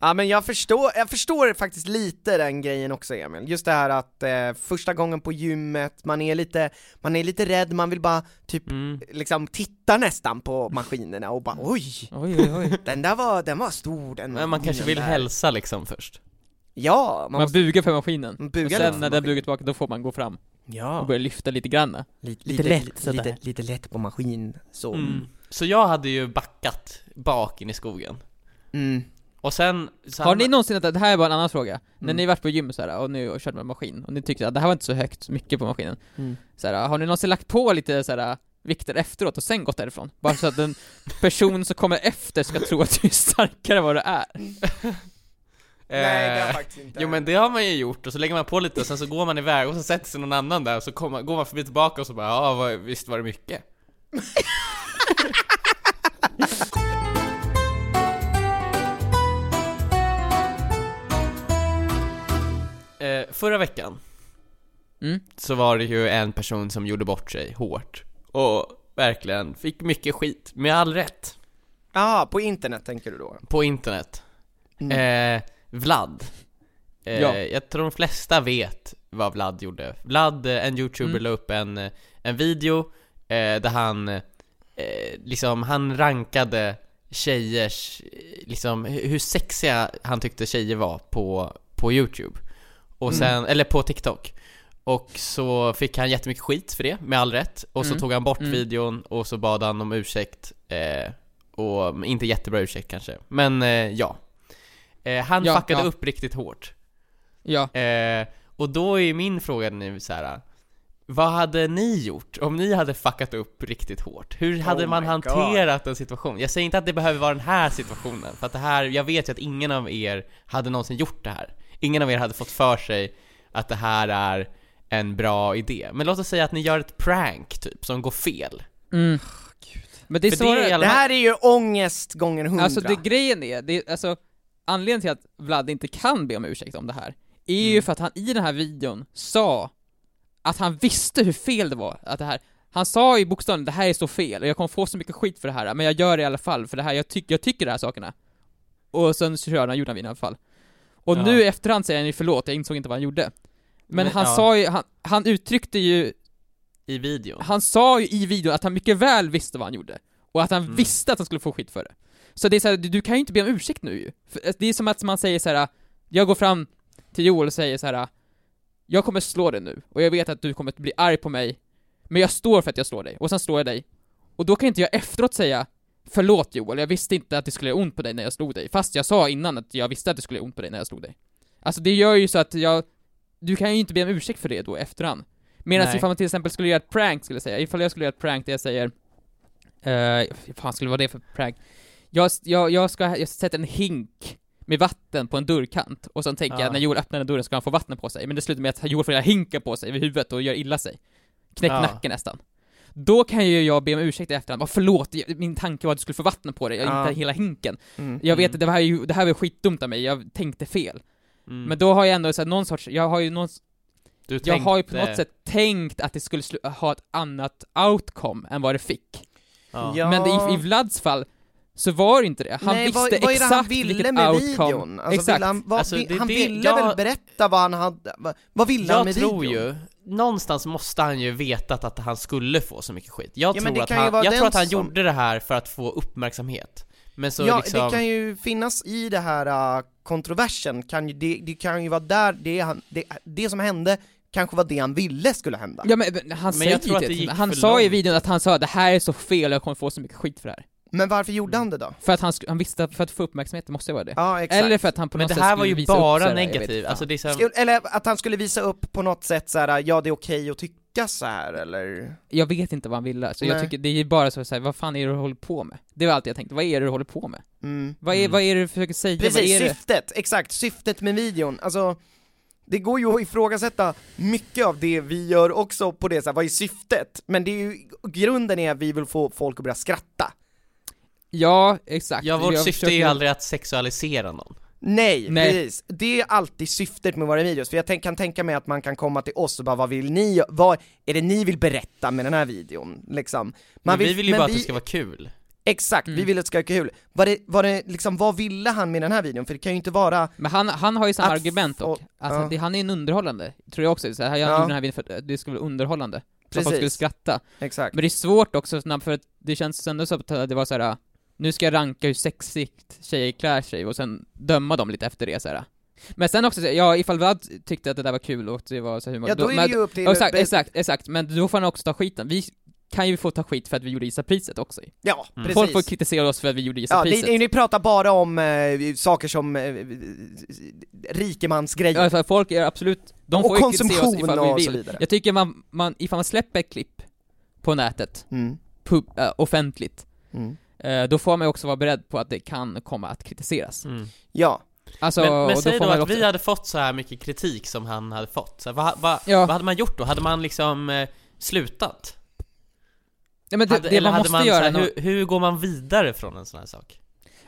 Ja men jag förstår, jag förstår faktiskt lite den grejen också Emil, just det här att eh, första gången på gymmet, man är lite, man är lite rädd, man vill bara typ Mm. liksom titta nästan på maskinerna och bara oj, Oj oj oj den där var, den var stor den Men man kanske vill där. hälsa liksom först. Ja, man Man måste bugar för maskinen, man buga och sen när den bugar tillbaka, då får man gå fram och Ja, börja lyfta lite granna lite, lite lätt sådär. lite, lite lätt på maskin, så Mm. Så jag hade ju backat bak in i skogen. Mm. Och sen... Så Har ni någonsin, det här är bara en annan fråga, när Mm. ni varit på gym så här, och nu och kört med maskin, och ni tyckte att det här var inte så högt, mycket på maskinen Mm. så här, Har ni någonsin lagt på lite så här, vikter efteråt och sen gått därifrån? Bara så att den (laughs) person som kommer efter ska tro att du är starkare än vad du är (laughs) Nej det har jag Eh, faktiskt inte Jo men det har man ju gjort, och så lägger man på lite och sen så går man iväg och så sätter sig någon annan där och så kommer, går man förbi tillbaka och så bara ja, visst var det mycket? (laughs) förra veckan Mm. så var det ju en person som gjorde bort sig hårt och verkligen fick mycket skit, med all rätt, Jaha, på internet tänker du då? på internet. Mm. Eh, Vlad. Eh, Ja. Jag tror de flesta vet vad Vlad gjorde. Vlad, eh, en youtuber, Mm. la upp en, eh, en video eh, där han, eh, liksom, han rankade tjejers, liksom, hu- hur sexiga han tyckte tjejer var på, på youtube. Och Mm. sen, eller på TikTok. Och så fick han jättemycket skit för det, med all rätt. Och så Mm. tog han bort Mm. videon och så bad han om ursäkt. Eh, och inte jättebra ursäkt kanske, men eh, ja. Eh, han Ja, fuckade ja. upp riktigt hårt. Ja, Eh, och då är min fråga nu så här. Vad hade ni gjort om ni hade fuckat upp riktigt hårt? Hur hade Oh man hanterat en situation? Jag säger inte att det behöver vara den här situationen, för att det här, jag vet ju att ingen av er hade någonsin gjort det här. Ingen av er hade fått för sig att det här är en bra idé. Men låt oss säga att ni gör ett prank typ, som går fel. mm. Men det är så det är alla Det här är ju ångest gånger hundra Alltså det grejen är, det är, alltså anledningen till att Vlad inte kan be om ursäkt om det här, är ju Mm. för att han i den här videon sa att han visste hur fel det var, att det här han sa i bokstaven det här är så fel och jag kommer få så mycket skit för det här, men jag gör det i alla fall för det här, jag, tycker jag tycker de här sakerna. Och sen så körde han, gjorde han i alla fall. Och Ja. nu i efterhand säger han ju förlåt, jag insåg inte vad han gjorde. Men, Men, han ja. sa ju, han, han uttryckte ju, I videon. han sa ju i videon att han mycket väl visste vad han gjorde. Och att han Mm. visste att han skulle få skit för det. Så det är så här, du, du kan ju inte be om ursäkt nu ju. För det är som att man säger så här. jag går fram till Joel och säger så här. jag kommer slå dig nu, och jag vet att du kommer att bli arg på mig, men jag står för att jag slår dig, och sen slår jag dig. Och då kan inte jag efteråt säga Förlåt Joel, jag visste inte att det skulle göra ont på dig när jag slog dig, fast jag sa innan att jag visste att det skulle göra ont på dig när jag slog dig. Alltså det gör ju så att jag, du kan ju inte be om ursäkt för det då efterhand. Medan Nej. ifall man till exempel skulle göra ett prank, skulle jag säga, ifall jag skulle göra ett prank där jag säger eh, vad fan skulle det vara det för prank? Jag, jag, jag ska, jag sätter en hink med vatten på en dörrkant, och sen tänker Ja. jag när Joel öppnar den dörren ska han få vatten på sig, men det slutar med att Joel får hela hinken på sig över huvudet och gör illa sig. Knäck Ja. nacken nästan. Då kan ju jag be om ursäkt i efterhand, bara förlåt, jag- min tanke var att du skulle få vatten på dig, Ja. inte hela hinken. mm. Jag vet Mm. att det här, är ju, det här var skitdumt av mig, jag tänkte fel. Mm. Men då har jag ändå så här, någon sorts, jag har ju någon, du jag har ju på tänkte- något sätt tänkt att det skulle ha ett annat outcome än vad det fick. Ja. Ja. Men i, i Vlads fall, så var det inte det. Han Nej, visste vad, vad är det exakt han ville vilket med outcome. videon? Alltså, exakt. Ville han vad, Alltså, det han det- ville jag- väl berätta vad han hade, vad, vad ville han Jag med tror videon? ju, någonstans måste han ju vetat att han skulle få så mycket skit. Jag, Ja, tror, att han, jag tror att han som- gjorde det här för att få uppmärksamhet. Men så ja, liksom, det kan ju finnas i det här uh, kontroversen, kan ju, det, det kan ju vara där, det, han, det, det som hände kanske var det han ville skulle hända. Ja men, men han Men säger jag tror ju att det, det gick han sa i långt. videon att han sa det här är så fel, jag kommer få så mycket skit för det här. Men varför gjorde han det då? För att han, han visste, att- för att få uppmärksamhet, det måste vara det. Ja, exakt. Eller för att han på men något det sätt här var skulle ju visa upp bara så här, jag vet negativt, fan. alltså det är så här, Eller att han skulle visa upp på något sätt så här, ja det är okej att tycka så här eller? Jag vet inte vad han ville, så jag tycker det är ju bara så, så här, vad fan är det du håller på med? Det var allt jag tänkte, vad är det du håller på med? Mm. Vad är, Mm. vad är det du försöker säga? vad Precis, är det? syftet, exakt, syftet med videon, alltså det går ju att ifrågasätta mycket av det vi gör också på det så här, vad är syftet? Men det är ju, grunden är att vi vill få folk att börja skratta. Ja, exakt. ja vårt Jag syfte är ju försöker- aldrig att sexualisera någon. Nej, Nej. precis. Det är alltid syftet med våra videos, för jag tänk, kan tänka mig att man kan komma till oss och bara vad vill ni, vad är det ni vill berätta med den här videon? Liksom. Man Men vi vill ju men bara att vi- det ska vara kul. Exakt, vi Mm. vill att det ska vara kul. Var det, var det liksom, vad ville han med den här videon? För det kan ju inte vara, Men han, han har ju samma Att argument dock, alltså, ja. det, han är en underhållande, tror jag också, så här, jag Ja. gjorde den här videon för att det skulle vara underhållande. Så att folk skulle Precis. skratta. exakt. Men det är svårt också för att det känns ändå som att det var så här. Nu ska jag ranka hur sexigt tjejer klär sig och sen döma dem lite efter det så här. Men sen också, ja ifall Vlad tyckte att det där var kul och det var så humor, Ja då är men, det ju upp till... exakt, exakt, exakt, men då får han också ta skiten. Vi kan ju få ta skit för att vi gjorde Isa-priset också. Ja, Mm. precis. Folk får kritisera oss för att vi gjorde Ja, Isa-priset. ni, ni pratar bara om eh, saker som eh, rikemansgrejer. Ja, för folk är absolut, de och får ju kritisera oss konsumtion ifall vi så vill. vidare. Jag tycker man, man, ifall man släpper ett klipp på nätet, Mm. pub, äh, offentligt, Mm. Eh, då får man ju också vara beredd på att det kan komma att kritiseras. Mm. Ja, Alltså, men men då säg får då man att också, vi hade fått så här mycket kritik som han hade fått, så här, vad, vad, Ja. vad hade man gjort då? Hade man liksom eh, slutat? ja, men det, hade, det eller man hade måste man, göra, här, nå- hur, hur går man vidare från en sån här sak?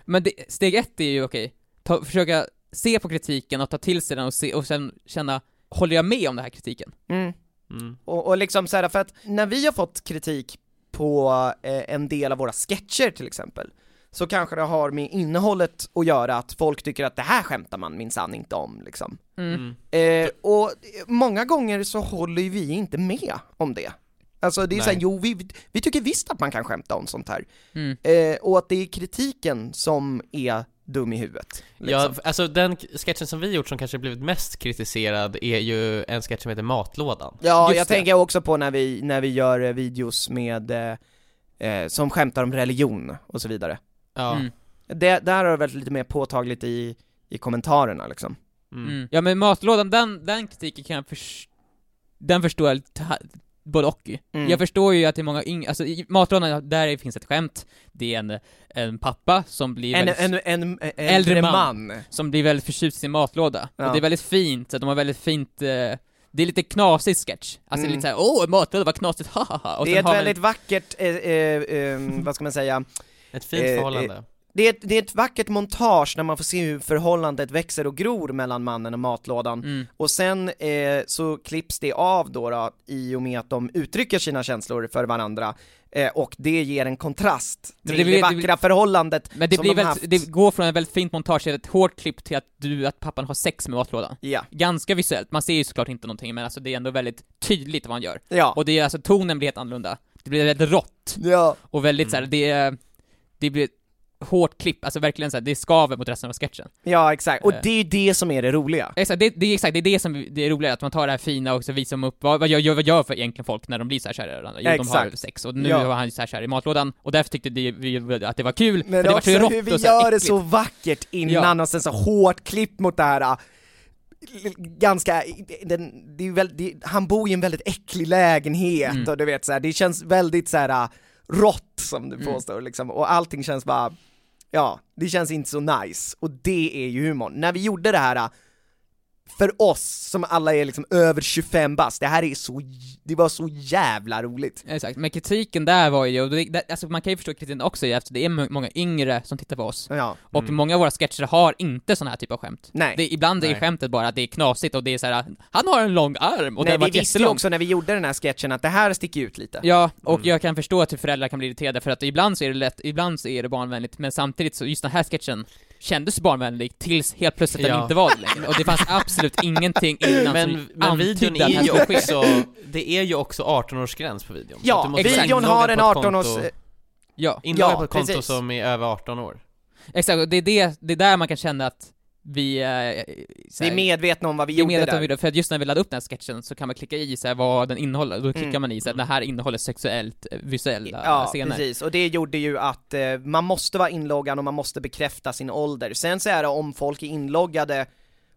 men det, steg ett är ju okej, ta, försöka se på kritiken och ta till sig den och, se, och sen känna, håller jag med om den här kritiken? mm. Mm. och, och liksom så här, för att när vi har fått kritik på eh, en del av våra sketcher till exempel, så kanske det har med innehållet att göra, att folk tycker att det här skämtar man minsann inte om liksom. Mm. Eh, och många gånger så håller ju vi inte med om det. Alltså det är såhär, jo vi, vi tycker visst att man kan skämta om sånt här. Mm. Eh, och att det är kritiken som är dum i huvudet. Ja, Liksom. f- alltså den sketchen som vi gjort som kanske blivit mest kritiserad är ju en sketch som heter Matlådan. Ja, Just jag det. tänker också på när vi, när vi gör eh, videos med, eh, eh, som skämtar om religion och så vidare. Ja. Mm. Det, där har det varit lite mer påtagligt i, i kommentarerna liksom. Mm. Mm. Ja men matlådan, den, den kritiken kan jag förs- den förstår jag lite, både och. Mm. Jag förstår ju att det är många yngre, alltså i matlådan, där finns ett skämt, det är en, en pappa som blir En, väldigt, en, en, en äldre Äldre man. man. som blir väldigt förtjust i sin matlåda. Ja. Och det är väldigt fint, så de har väldigt fint, eh, det är lite knasig sketch. Alltså Mm. lite såhär, åh matlåda, vad knasigt, hahaha. Och Det är ett har man- väldigt vackert, eh, eh, eh, vad ska man säga, Ett fint Eh, förhållande. Det är, ett, det är ett vackert montage när man får se hur förhållandet växer och gror mellan mannen och matlådan. Mm. Och sen eh, så klipps det av då, då i och med att de uttrycker sina känslor för varandra, eh, och det ger en kontrast till det det, blir- det vackra förhållandet Men det som blir de haft. det går från ett väldigt fint montage till ett hårt klipp till att du, att pappan har sex med matlådan. Ja, Ganska visuellt, man ser ju såklart inte någonting men alltså det är ändå väldigt tydligt vad han gör. ja, Och det är alltså, tonen blir helt annorlunda. Det blir väldigt rått, ja, och väldigt Mm. såhär, det är, det blir ett hårt klipp, alltså verkligen såhär, det skaver mot resten av sketchen. ja exakt, och Eh. det är ju det som är det roliga. Exakt, det, det är exakt, det är det som det är roligare, att man tar det här fina och så visar de upp, vad, vad, gör, vad gör för egentligen folk när de blir så här kära i varandra? Jo, de har Exakt. sex, och nu Ja. var han ju så här kär i matlådan, och därför tyckte det, vi att det var kul, Men för det var så rått hur vi och så gör det äckligt. så vackert innan och sen så hårt klipp mot det här äh, ganska, den, det är väl, det, han bor i en väldigt äcklig lägenhet Mm. och du vet så här, det känns väldigt så här äh, rått som du Mm. påstår liksom, och allting känns bara, ja, det känns inte så nice, och det är ju humorn. När vi gjorde det här för oss som alla är liksom över 25 bast, det här är så, det var så jävla roligt. Exakt, men kritiken där var ju, det, det, alltså man kan ju förstå kritiken också eftersom det är må- många yngre som tittar på oss, Ja, och Mm. många av våra sketcher har inte såna här typ av skämt. nej. Det, ibland är Nej. skämtet bara att det är knasigt och det är så här: han har en lång arm och Nej, den var vi visste ju också när vi gjorde den här sketchen att det här sticker ut lite. Ja, och Mm. jag kan förstå att föräldrar kan bli irriterade för att ibland så är det lätt, ibland så är det barnvänligt, men samtidigt så, just den här sketchen kändes barnvänlig tills helt plötsligt den Ja. inte var det längre. Och det fanns (laughs) absolut ingenting innan Men, som men videon är ju ske. också, det är ju också 18-årsgräns på videon. Så att Ja, du måste vara videon har en på ett 18 års... konto- Ja. Inloggad Ja, på ett konto precis. som är över 18 år. Exakt, och det är, det, det är där man kan känna att vi är... Vi är medvetna om vad vi vi gjorde medvetna om där. video, för att just när vi laddar upp den här sketchen så kan man klicka i så här, vad den innehåller, då klickar Mm. man i så här, den här innehåller sexuellt eh, visuella Ja, scener. precis. Och det gjorde ju att eh, man måste vara inloggad och man måste bekräfta sin ålder. Sen så är det om folk är inloggade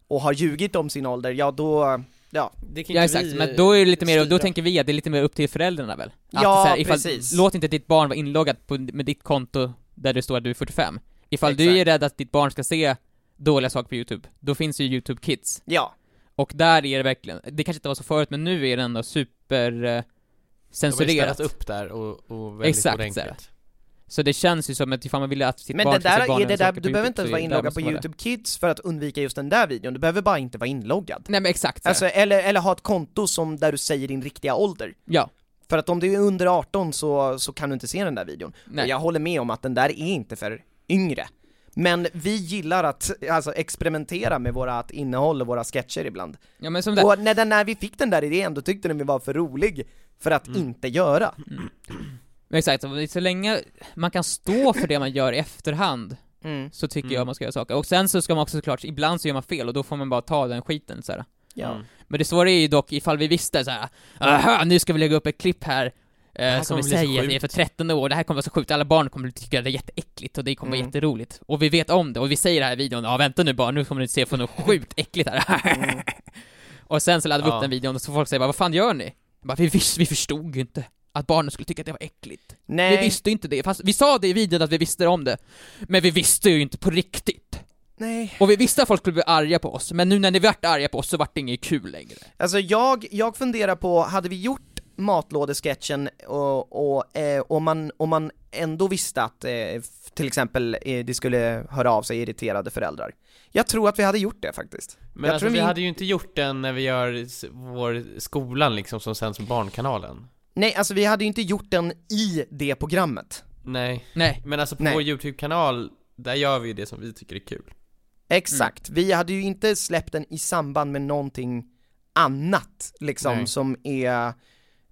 och har ljugit om sin ålder, ja då, ja. Det kan Ja exakt, men då är det lite mer, då tänker vi att det är lite mer upp till föräldrarna väl? Att Ja, här, ifall, precis. Låt inte ditt barn vara inloggat på, med ditt konto där det står att du är 45. Ifall du Exakt. är rädd att ditt barn ska se dåliga saker på youtube, då finns ju youtube kids. Ja, Och där är det verkligen, det kanske inte var så förut, men nu är det ändå super eh, De har censurerat. upp där och, och väldigt Exakt, ordentligt. Så det känns ju som att ifall man vill att sitt men barn det ska där se är barnen det där, du behöver inte ens vara inloggad på. YouTube Kids för att undvika just den där videon, du behöver bara inte vara inloggad. Nej men exakt. Alltså, eller, eller ha ett konto som, där du säger din riktiga ålder. Ja, För att om du är under 18 så, så kan du inte se den där videon. nej. Och jag håller med om att den där är inte för yngre. Men vi gillar att alltså, experimentera med vårat innehåll och våra sketcher ibland. Ja men som det, Och när, den, när vi fick den där idén, då tyckte den vi var för rolig för att Mm. inte göra. men exakt, så- länge man kan stå för det man gör i efterhand, Mm. så tycker Mm. jag man ska göra saker. Och sen så ska man också såklart, ibland så gör man fel och då får man bara ta den skiten så här. Ja. Mm. Men det svåra är ju dock ifall vi visste så här. aha, nu ska vi lägga upp ett klipp här eh, som vi säger, det är för 13 år, det här kommer vara så sjukt, alla barn kommer tycka det är jätteäckligt och det kommer vara Mm. jätteroligt. Och vi vet om det, och vi säger det här i videon, ja vänta nu bara, nu kommer ni se för något sjukt äckligt här. Mm. (laughs) och sen så laddar vi upp Ja. den videon och så folk säger bara, vad fan gör ni? Bara, vi, vis- vi förstod ju inte att barnen skulle tycka att det var äckligt. Nej, Vi visste inte det, fast vi sa det i videon att vi visste om det. Men vi visste ju inte på riktigt. nej. Och vi visste att folk skulle bli arga på oss, men nu när ni vart arga på oss så vart det inget kul längre. Alltså jag, jag funderar på, hade vi gjort matlådesketchen och, och eh, om, man, om man ändå visste att eh, till exempel eh, det skulle höra av sig irriterade föräldrar. Jag tror att vi hade gjort det faktiskt. Men Jag alltså tror vi vi- hade ju inte gjort den när vi gör vår skolan liksom som sänds på Barnkanalen. Nej, alltså vi hade ju inte gjort den i det programmet. Nej. Nej. Men alltså på Nej. vår YouTube-kanal, där gör vi ju det som vi tycker är kul. Exakt, vi hade ju inte släppt den i samband med någonting annat, liksom, Nej. som är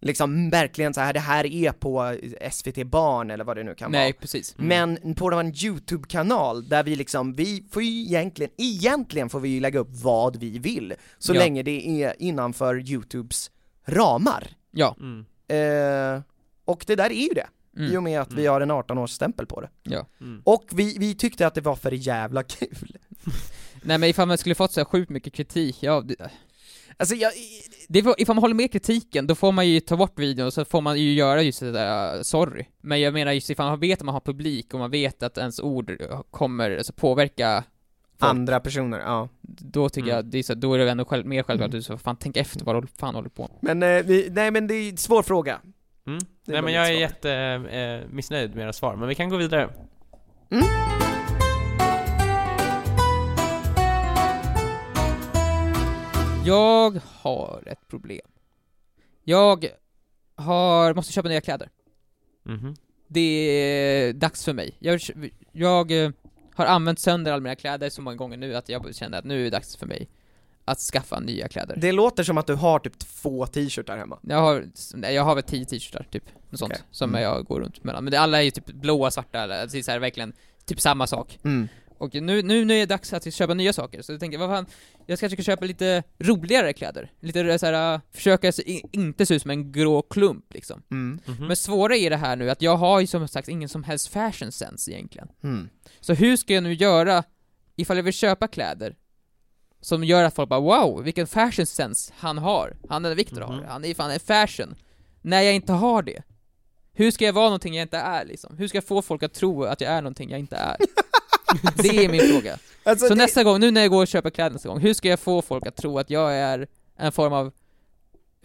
liksom verkligen så här. det här är på SVT Barn eller vad det nu kan Nej, vara. precis. Mm. Men på en YouTube-kanal där vi liksom, vi får ju egentligen, egentligen får vi ju lägga upp vad vi vill, så Ja. länge det är innanför YouTubes ramar. Ja. Mm. Eh, och det där är ju det, i Mm. och med att vi Mm. har en 18-årsstämpel på det. Ja. Mm. Och vi, vi tyckte att det var för jävla kul. (laughs) Nej men ifall man skulle fått så här sjukt mycket kritik, ja, det, Alltså jag, det får, ifall man håller med kritiken, då får man ju ta bort videon och så får man ju göra just det där, uh, sorry. Men jag menar just ifall man vet att man har publik och man vet att ens ord kommer alltså, påverka folk, andra personer, ja. då tycker Mm. jag, det är så, då är det ändå själv, mer självklart att du så fan tänk efter vad du fan håller på med. Men, eh, vi, nej men det är en svår fråga. Mm. Nej men jag är svar. jätte eh, missnöjd med era svar, men vi kan gå vidare. Jag har ett problem. Jag har, måste köpa nya kläder. Mhm. Det är dags för mig. Jag, jag eh, har använt sönder alla mina kläder så många gånger nu att jag kände att nu är det dags för mig att skaffa nya kläder. Det låter som att du har typ två t-shirtar hemma. Jag har, nej, jag har väl tio t-shirtar typ, något sånt, som Mm. jag går runt mellan. Men det, alla är ju typ blåa, svarta, eller det är så här, verkligen typ samma sak. Mm. Och nu, nu, nu är det dags att köpa nya saker, så jag tänkte, vad fan, jag kanske ska köpa lite roligare kläder. Lite så här, äh, försöka se, i- inte se ut som en grå klump liksom. Mm. Mhm. Men svåra är det här nu att jag har ju som sagt ingen som helst fashion sense egentligen. Mm. Så hur ska jag nu göra ifall jag vill köpa kläder som gör att folk bara wow, vilken fashion sense han har. Han eller Viktor har. Mhm. Han är fan en fashion. När jag inte har det. Hur ska jag vara någonting jag inte är liksom? Hur ska jag få folk att tro att jag är någonting jag inte är? (laughs) (laughs) det är min fråga. Alltså, Så det, nästa gång, nu när jag går och köper kläder nästa gång, hur ska jag få folk att tro att jag är en form av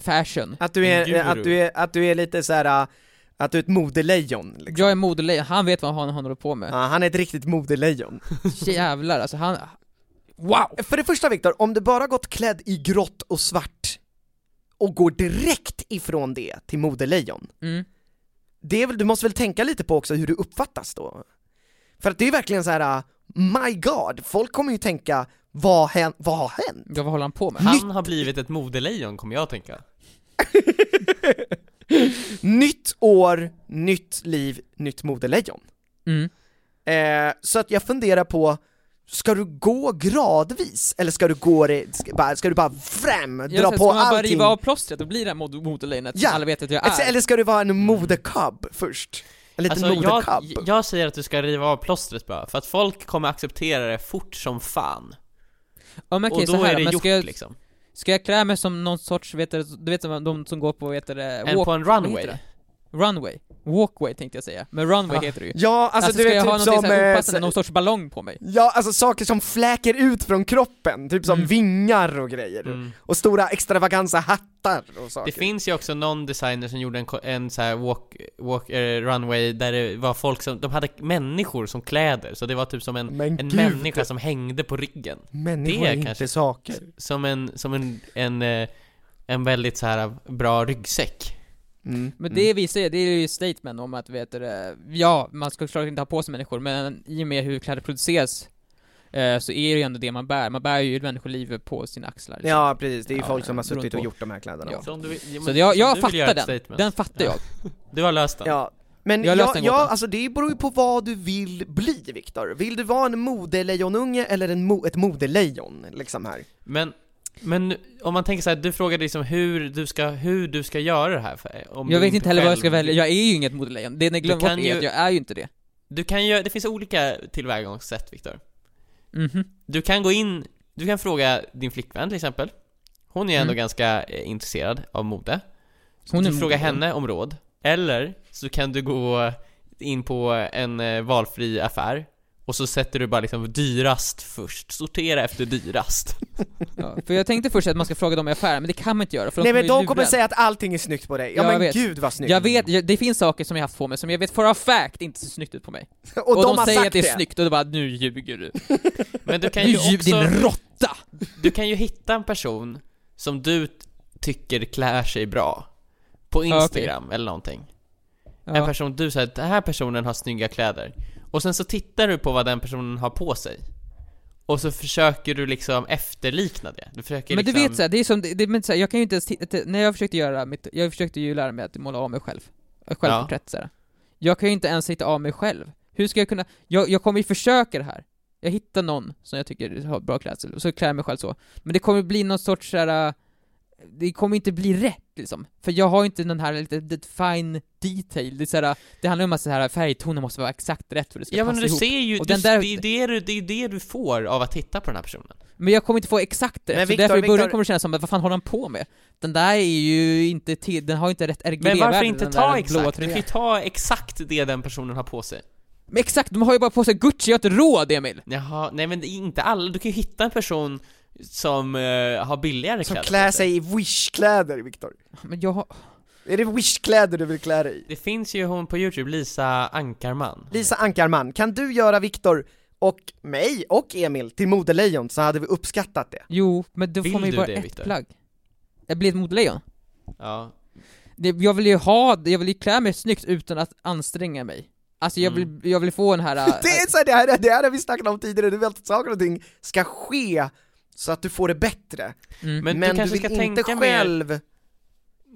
fashion? att, du är, att, du är, att du är lite så här. äh, att du är ett modelejon liksom. Jag är modelejon, han vet vad han, han håller på med. Ja, han är ett riktigt modelejon. (laughs) Jävlar alltså, han... Wow! För det första Viktor, om du bara gått klädd i grått och svart och går direkt ifrån det till modelejon, Mm. det är väl, du måste väl tänka lite på också hur du uppfattas då? För att det är verkligen så här. äh, my god, folk kommer ju tänka, vad, hän, vad har hänt? Ja, vad håller han på med? Han har blivit ett modelejon, kommer jag att tänka. (laughs) Nytt år, nytt liv, nytt modelejon. Mm. Eh, så att jag funderar på, ska du gå gradvis? Eller ska du gå det, ska, bara, ska du bara fram, dra Jag på ska man bara allting? riva av plåstret och bli det här mod- motorlejonet Ja. som alla vet att jag är? Eller ska du vara en modekubb först? En liten Alltså, jag, jag säger att du ska riva av plåstret bara, för att folk kommer acceptera det fort som fan. Ja men okej, och då så här, är det men gjort ska jag, liksom. ska jag klä mig som någon sorts, vet du, du vet de som går på, vet du, En walk, på en runway. Runway? Walkway tänkte jag säga, men runway Ah. heter det ju. Ja, alltså, Alltså, du ska vet jag ha typ någonting som, så här eh, opassande, någon sorts ballong på mig? ja alltså saker som fläker ut från kroppen, typ som Mm. vingar och grejer. Mm. Och stora extravaganza hattar och saker. Det finns ju också någon designer som gjorde en, en så här walk, walk eh, runway där det var folk som, de hade människor som kläder, så det var typ som en, Men en gud, människa som hängde på ryggen. människor det är inte kanske- saker. Som en, som en, en, eh, en väldigt så här bra ryggsäck. Mm. Men det visar ju, det är ju statement om att, vet du, ja, man ska såklart inte ha på sig människor, men i och med hur kläder produceras eh, så är det ju ändå det man bär, man bär ju människoliv på sina axlar liksom. Ja precis, det är ju Ja, folk som har suttit och gjort de här kläderna. Ja. Så du ja, Så men- det, jag, jag fattar den, statement. den fattar jag. Du har löst den. Ja, men Jag har löst ja, den ja, gåtan. alltså det beror ju på vad du vill bli Viktor. Vill du vara en modelejonunge eller en mo ett modelejon, liksom här? Men, men om man tänker så här, du frågade liksom hur du ska, hur du ska göra det här för, om Jag du vet inte heller vad jag ska välja, jag är ju inget modelejon, det ni glömmer kan bort är ju- att jag är ju inte det. Du kan ju, det finns olika tillvägagångssätt Viktor. Mhm. Du kan gå in, du kan fråga din flickvän till exempel. Hon är ändå Mm. ganska eh, intresserad av mode. Så Hon du frågar modelejon. henne om råd. Eller så kan du gå in på en eh, valfri affär och så sätter du bara liksom dyrast först. Sortera efter dyrast. (laughs) Ja, för jag tänkte först att man ska fråga dem i affären, men det kan man inte göra för Nej men de lura kommer säga att allting är snyggt på dig, ja Ja, men vet. gud vad snyggt! Jag vet, det finns saker som jag haft på mig som jag vet for a fact inte ser snyggt ut på mig. och, (laughs) Och, de, de, har säger sagt att det är snyggt och då bara 'Nu ljuger du' (laughs) Men du kan Du ju också, din råtta! du kan ju hitta en person som du tycker klär sig bra. På Ja, okej. Instagram eller någonting. En Ja. person, du säger att den här personen har snygga kläder. Och sen så tittar du på vad den personen har på sig. Och så försöker du liksom efterlikna det. Du försöker Men du liksom... vet såhär, det är som, det, det, men såhär, jag kan ju inte ens titta, när jag försökte göra mitt, jag försökte ju lära mig att måla av mig själv. Självporträtt såhär. Jag kan ju inte ens hitta av mig själv. Hur ska jag kunna, jag, jag kommer ju försöka det här. Jag hittar någon som jag tycker har bra klädsel, och så klär jag mig själv så. Men det kommer bli någon sorts såhär, det kommer inte bli rätt liksom. För jag har inte den här lite, lite fine detail, det är såhär, det handlar om att så här, färgtonen måste vara exakt rätt för att det ska Ja passa men du ihop. ser ju, Och du, där- det, är det, du, det är det du får av att titta på den här personen. Men jag kommer inte få exakt det, Men så Victor, därför i början Victor- kommer det kännas som att vad fan håller han på med? Den där är ju inte till, den har ju inte rätt RGB Men varför inte ta exakt? Du kan ju ta exakt det den personen har på sig. Men exakt, de har ju bara på sig Gucci, jag har inte råd Emil! Jaha, nej men inte alla, du kan ju hitta en person som eh, har billigare Som kläder klär på sig i Wish-kläder Viktor. Men jag har... Är det Wish-kläder du vill klä dig i? Det finns ju hon på youtube, Lisa Ankarman. Lisa Ankarman, kan du göra Viktor och mig och Emil till modelejon så hade vi uppskattat det. Jo, men då Vill får man ju bara det, ett Victor? plagg. Jag blir ett modelejon. Ja. Det- Jag vill ju ha, jag vill ju klä mig snyggt utan att anstränga mig. Alltså jag Mm. vill, jag vill få en här... (laughs) Det är så här, det här, det här har vi snackat om tidigare, du vill att saker och ting ska ske så att du får det bättre. mm. Men, Men, du kanske vill ska inte mer själv,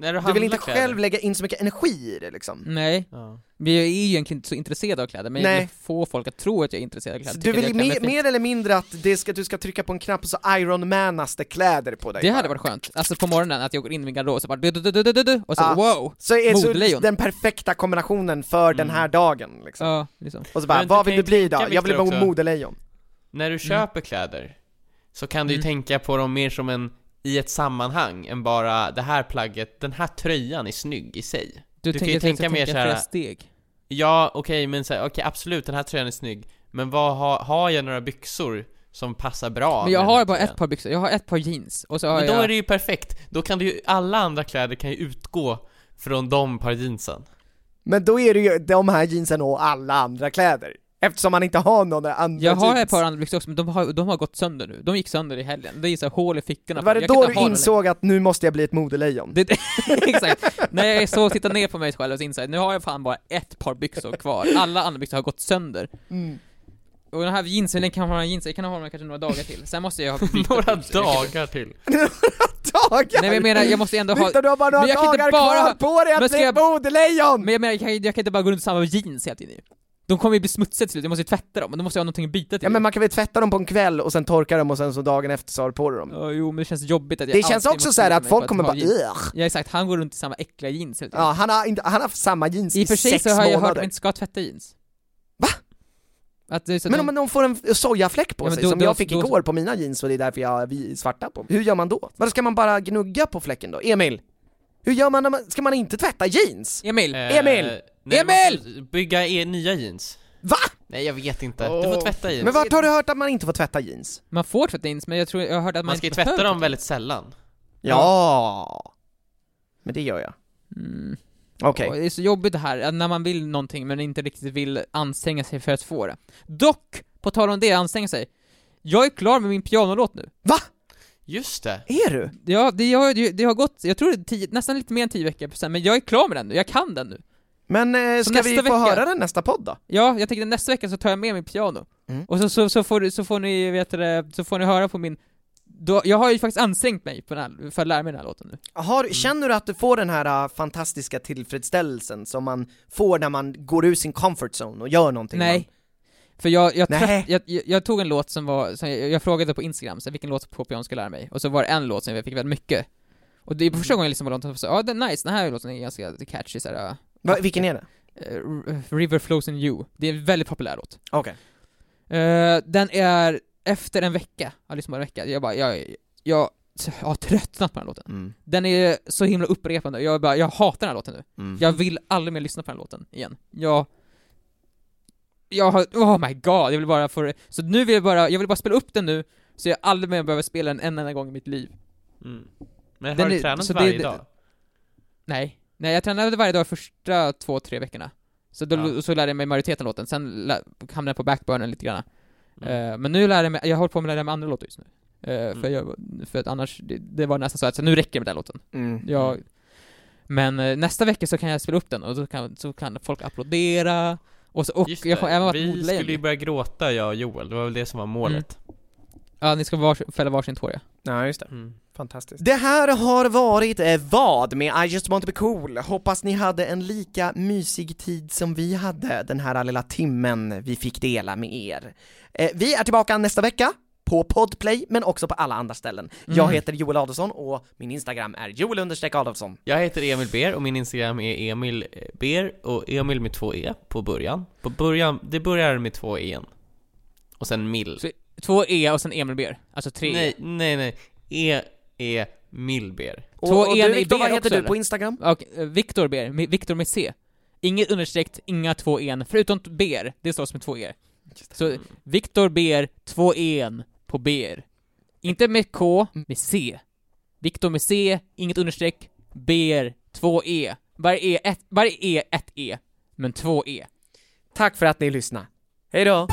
när du du vill inte kläder. själv lägga in så mycket energi i det liksom. Nej, Ja. men jag är ju egentligen inte så intresserad av kläder, men jag Nej. vill få folk att tro att jag är intresserad av kläder. Du vill jag mer, mer eller mindre att det ska, du ska trycka på en knapp och så Iron Manaste kläder på dig Det hade bara. varit skönt. Alltså på morgonen, att jag går in i min garderob och så bara du, du, du, du, du, du, och så Ja. wow! Så är så Modelejon. den perfekta kombinationen för den här dagen liksom. Ja, liksom. Och så bara, Men du vad vill du bli då? Jag vill också. modelejon. När du köper kläder så kan du ju Mm. tänka på dem mer som en i ett sammanhang än bara det här plagget, den här tröjan är snygg i sig. Du, kan tänker ju tänka mer tänka så här- flera steg. Ja, okej, men så här, okej absolut, den här tröjan är snygg. Men vad har, har jag några byxor som passar bra Men jag har bara tröjan? ett par byxor, jag har ett par jeans, och så har Men då jag... är det ju perfekt. Då kan du ju, alla andra kläder kan ju utgå från de par jeansen. Men då är det ju de här jeansen och alla andra kläder. Eftersom man inte har några andra Jag har ett par andra byxor också, men de har, de har gått sönder nu. De gick sönder i helgen. Det är så här hål i fickorna. Var det Jag då du insåg att nu måste jag bli ett modelejon? Det, (laughs) exakt. När jag såg, tittade ner på mig själv och så insåg nu har jag fan bara ett par byxor kvar. Alla andra byxor har gått sönder. Mm. Och den här jeansen, den kan ha jeans, jag kan ha dem kanske några dagar till. Sen måste jag ha Några byxor. dagar till. (laughs) Dagar! Nej men jag menar, jag måste ändå ha... Viktor, du har bara några Men jag kan inte dagar bara kvar ha- på dig Men att bli modelejon! Men jag menar, jag kan, jag kan inte bara gå runt i samma jeans hela tiden. De kommer ju bli smutsiga till slut, jag måste ju tvätta dem, men då måste jag ha någonting att byta till. Ja men man kan väl tvätta dem på en kväll och sen torka dem och sen så dagen efter så har du på dig dem. Ja, jo, men det känns jobbigt att jag Det känns alltid också måste så att mig folk kommer bara. Ugh. Ja exakt, han går runt i samma äckliga jeans hela tiden. Ja, han har, inte, han har haft samma jeans I och för sig sex så har jag hört att månader. man inte ska tvätta jeans. Va? Att det är så att Men om de får en sojafläck på Ja, sig, då- som då- jag fick då- igår på mina jeans och det är därför jag har svarta på Hur gör man då? Vadå, ska man bara gnugga på fläcken då? Emil? Hur gör man när man, ska man inte tvätta jeans? Emil! Eh, Emil! Nej, Emil! Bygga e nya jeans. Va? Nej jag vet inte, du får tvätta jeans. Men vart har du hört att man inte får tvätta jeans? Man får tvätta jeans, men jag tror, jag har hört att man, man ska ju inte tvätta behöver dem väldigt sällan. Ja. Men det gör jag. Mm. Okej. Och Det är så jobbigt det här, när man vill någonting men inte riktigt vill anstränga sig för att få det. Dock, på tal om det, anstränga sig. Jag är klar med min pianolåt nu. Va? Just det. Är du? Ja, det har, det har gått, jag tror det är tio, nästan lite mer än 10 veckor sen, men jag är klar med den nu, jag kan den nu. Men eh, ska vi få vecka- höra den nästa podd då? Ja, jag tänkte nästa vecka så tar jag med min piano. Mm. Och så, så, så, får, så får ni, vet det, så får ni höra på min då, jag har ju faktiskt ansträngt mig här, för att lära mig den här låten nu. Har, Känner du att du får den här uh, fantastiska tillfredsställelsen som man får när man går ur sin comfort zone och gör någonting? Nej. För jag, jag, Nej. jag, jag, tog en låt som var, som jag, jag frågade på Instagram så vilken låt på piano ska jag lära mig, och så var det en låt som jag fick väldigt mycket. Och det är första gången jag lyssnade på låten, så ja den är nice, den här låten är ganska catchy såhär, Man, Va, vilken är det? uh, River Flows in You, det är en väldigt populär låt. Okej. Eh, den är, efter en vecka, jag har lyssnat på en vecka, jag bara, jag, jag, jag har tröttnat på den här låten. Mm. Den är så himla upprepande, jag bara, jag hatar den här låten nu. Mm. Jag vill aldrig mer lyssna på den här låten igen. Jag... Jag har, oh my god, jag vill bara få det- Så nu vill jag bara, jag vill bara spela upp den nu, så jag aldrig mer behöver spela den en enda gång i mitt liv. Mm. Men Den har du är- tränat varje det- dag? Nej. Nej, jag tränade varje dag första två, tre veckorna. Så då Ja. så lärde jag mig majoriteten av låten, sen hamnade jag på backburnen lite grann. Mm. Eh, men nu lär jag mig, jag håller på med att lära mig andra låtar just nu. För, Mm. jag, för att annars, det, det var nästan så att så nu räcker det med den låten. Mm. Jag, men eh, nästa vecka så kan jag spela upp den och då kan, så kan folk applådera och, så, och Just jag kommer även vara vi skulle ju börja gråta jag och Joel, det var väl det som var målet. Ja, ni ska vars, fälla varsin tår ja. Ja, just det. Mm. Fantastiskt. Det här har varit eh, vad med I just want to be cool. Hoppas ni hade en lika mysig tid som vi hade den här lilla timmen vi fick dela med er. Eh, vi är tillbaka nästa vecka på Podplay, men också på alla andra ställen. Jag Mm. heter Joel Adolfsson och min Instagram är joel Adolfsson. Jag heter Emil Ber och min Instagram är Emil eh, Ber och Emil med två E på början. På början, det börjar med två E. Och sen mil. Så, två E och sen Emil Ber. Alltså tre Nej, E. nej, nej. E är Milber. Och, Två och en du i Viktor, vad B heter också, du eller? på Instagram? Och eh, Viktor Ber, med- Viktor med C. Inget understreck, inga två en, förutom Ber, det står som två E. Så Viktor Ber, två en på Ber. Inte med K, med C. Viktor med C, inget understreck, Ber, två E. Varje E, ett, varje E, ett E, men två E. Tack för att ni lyssnade. Hej då!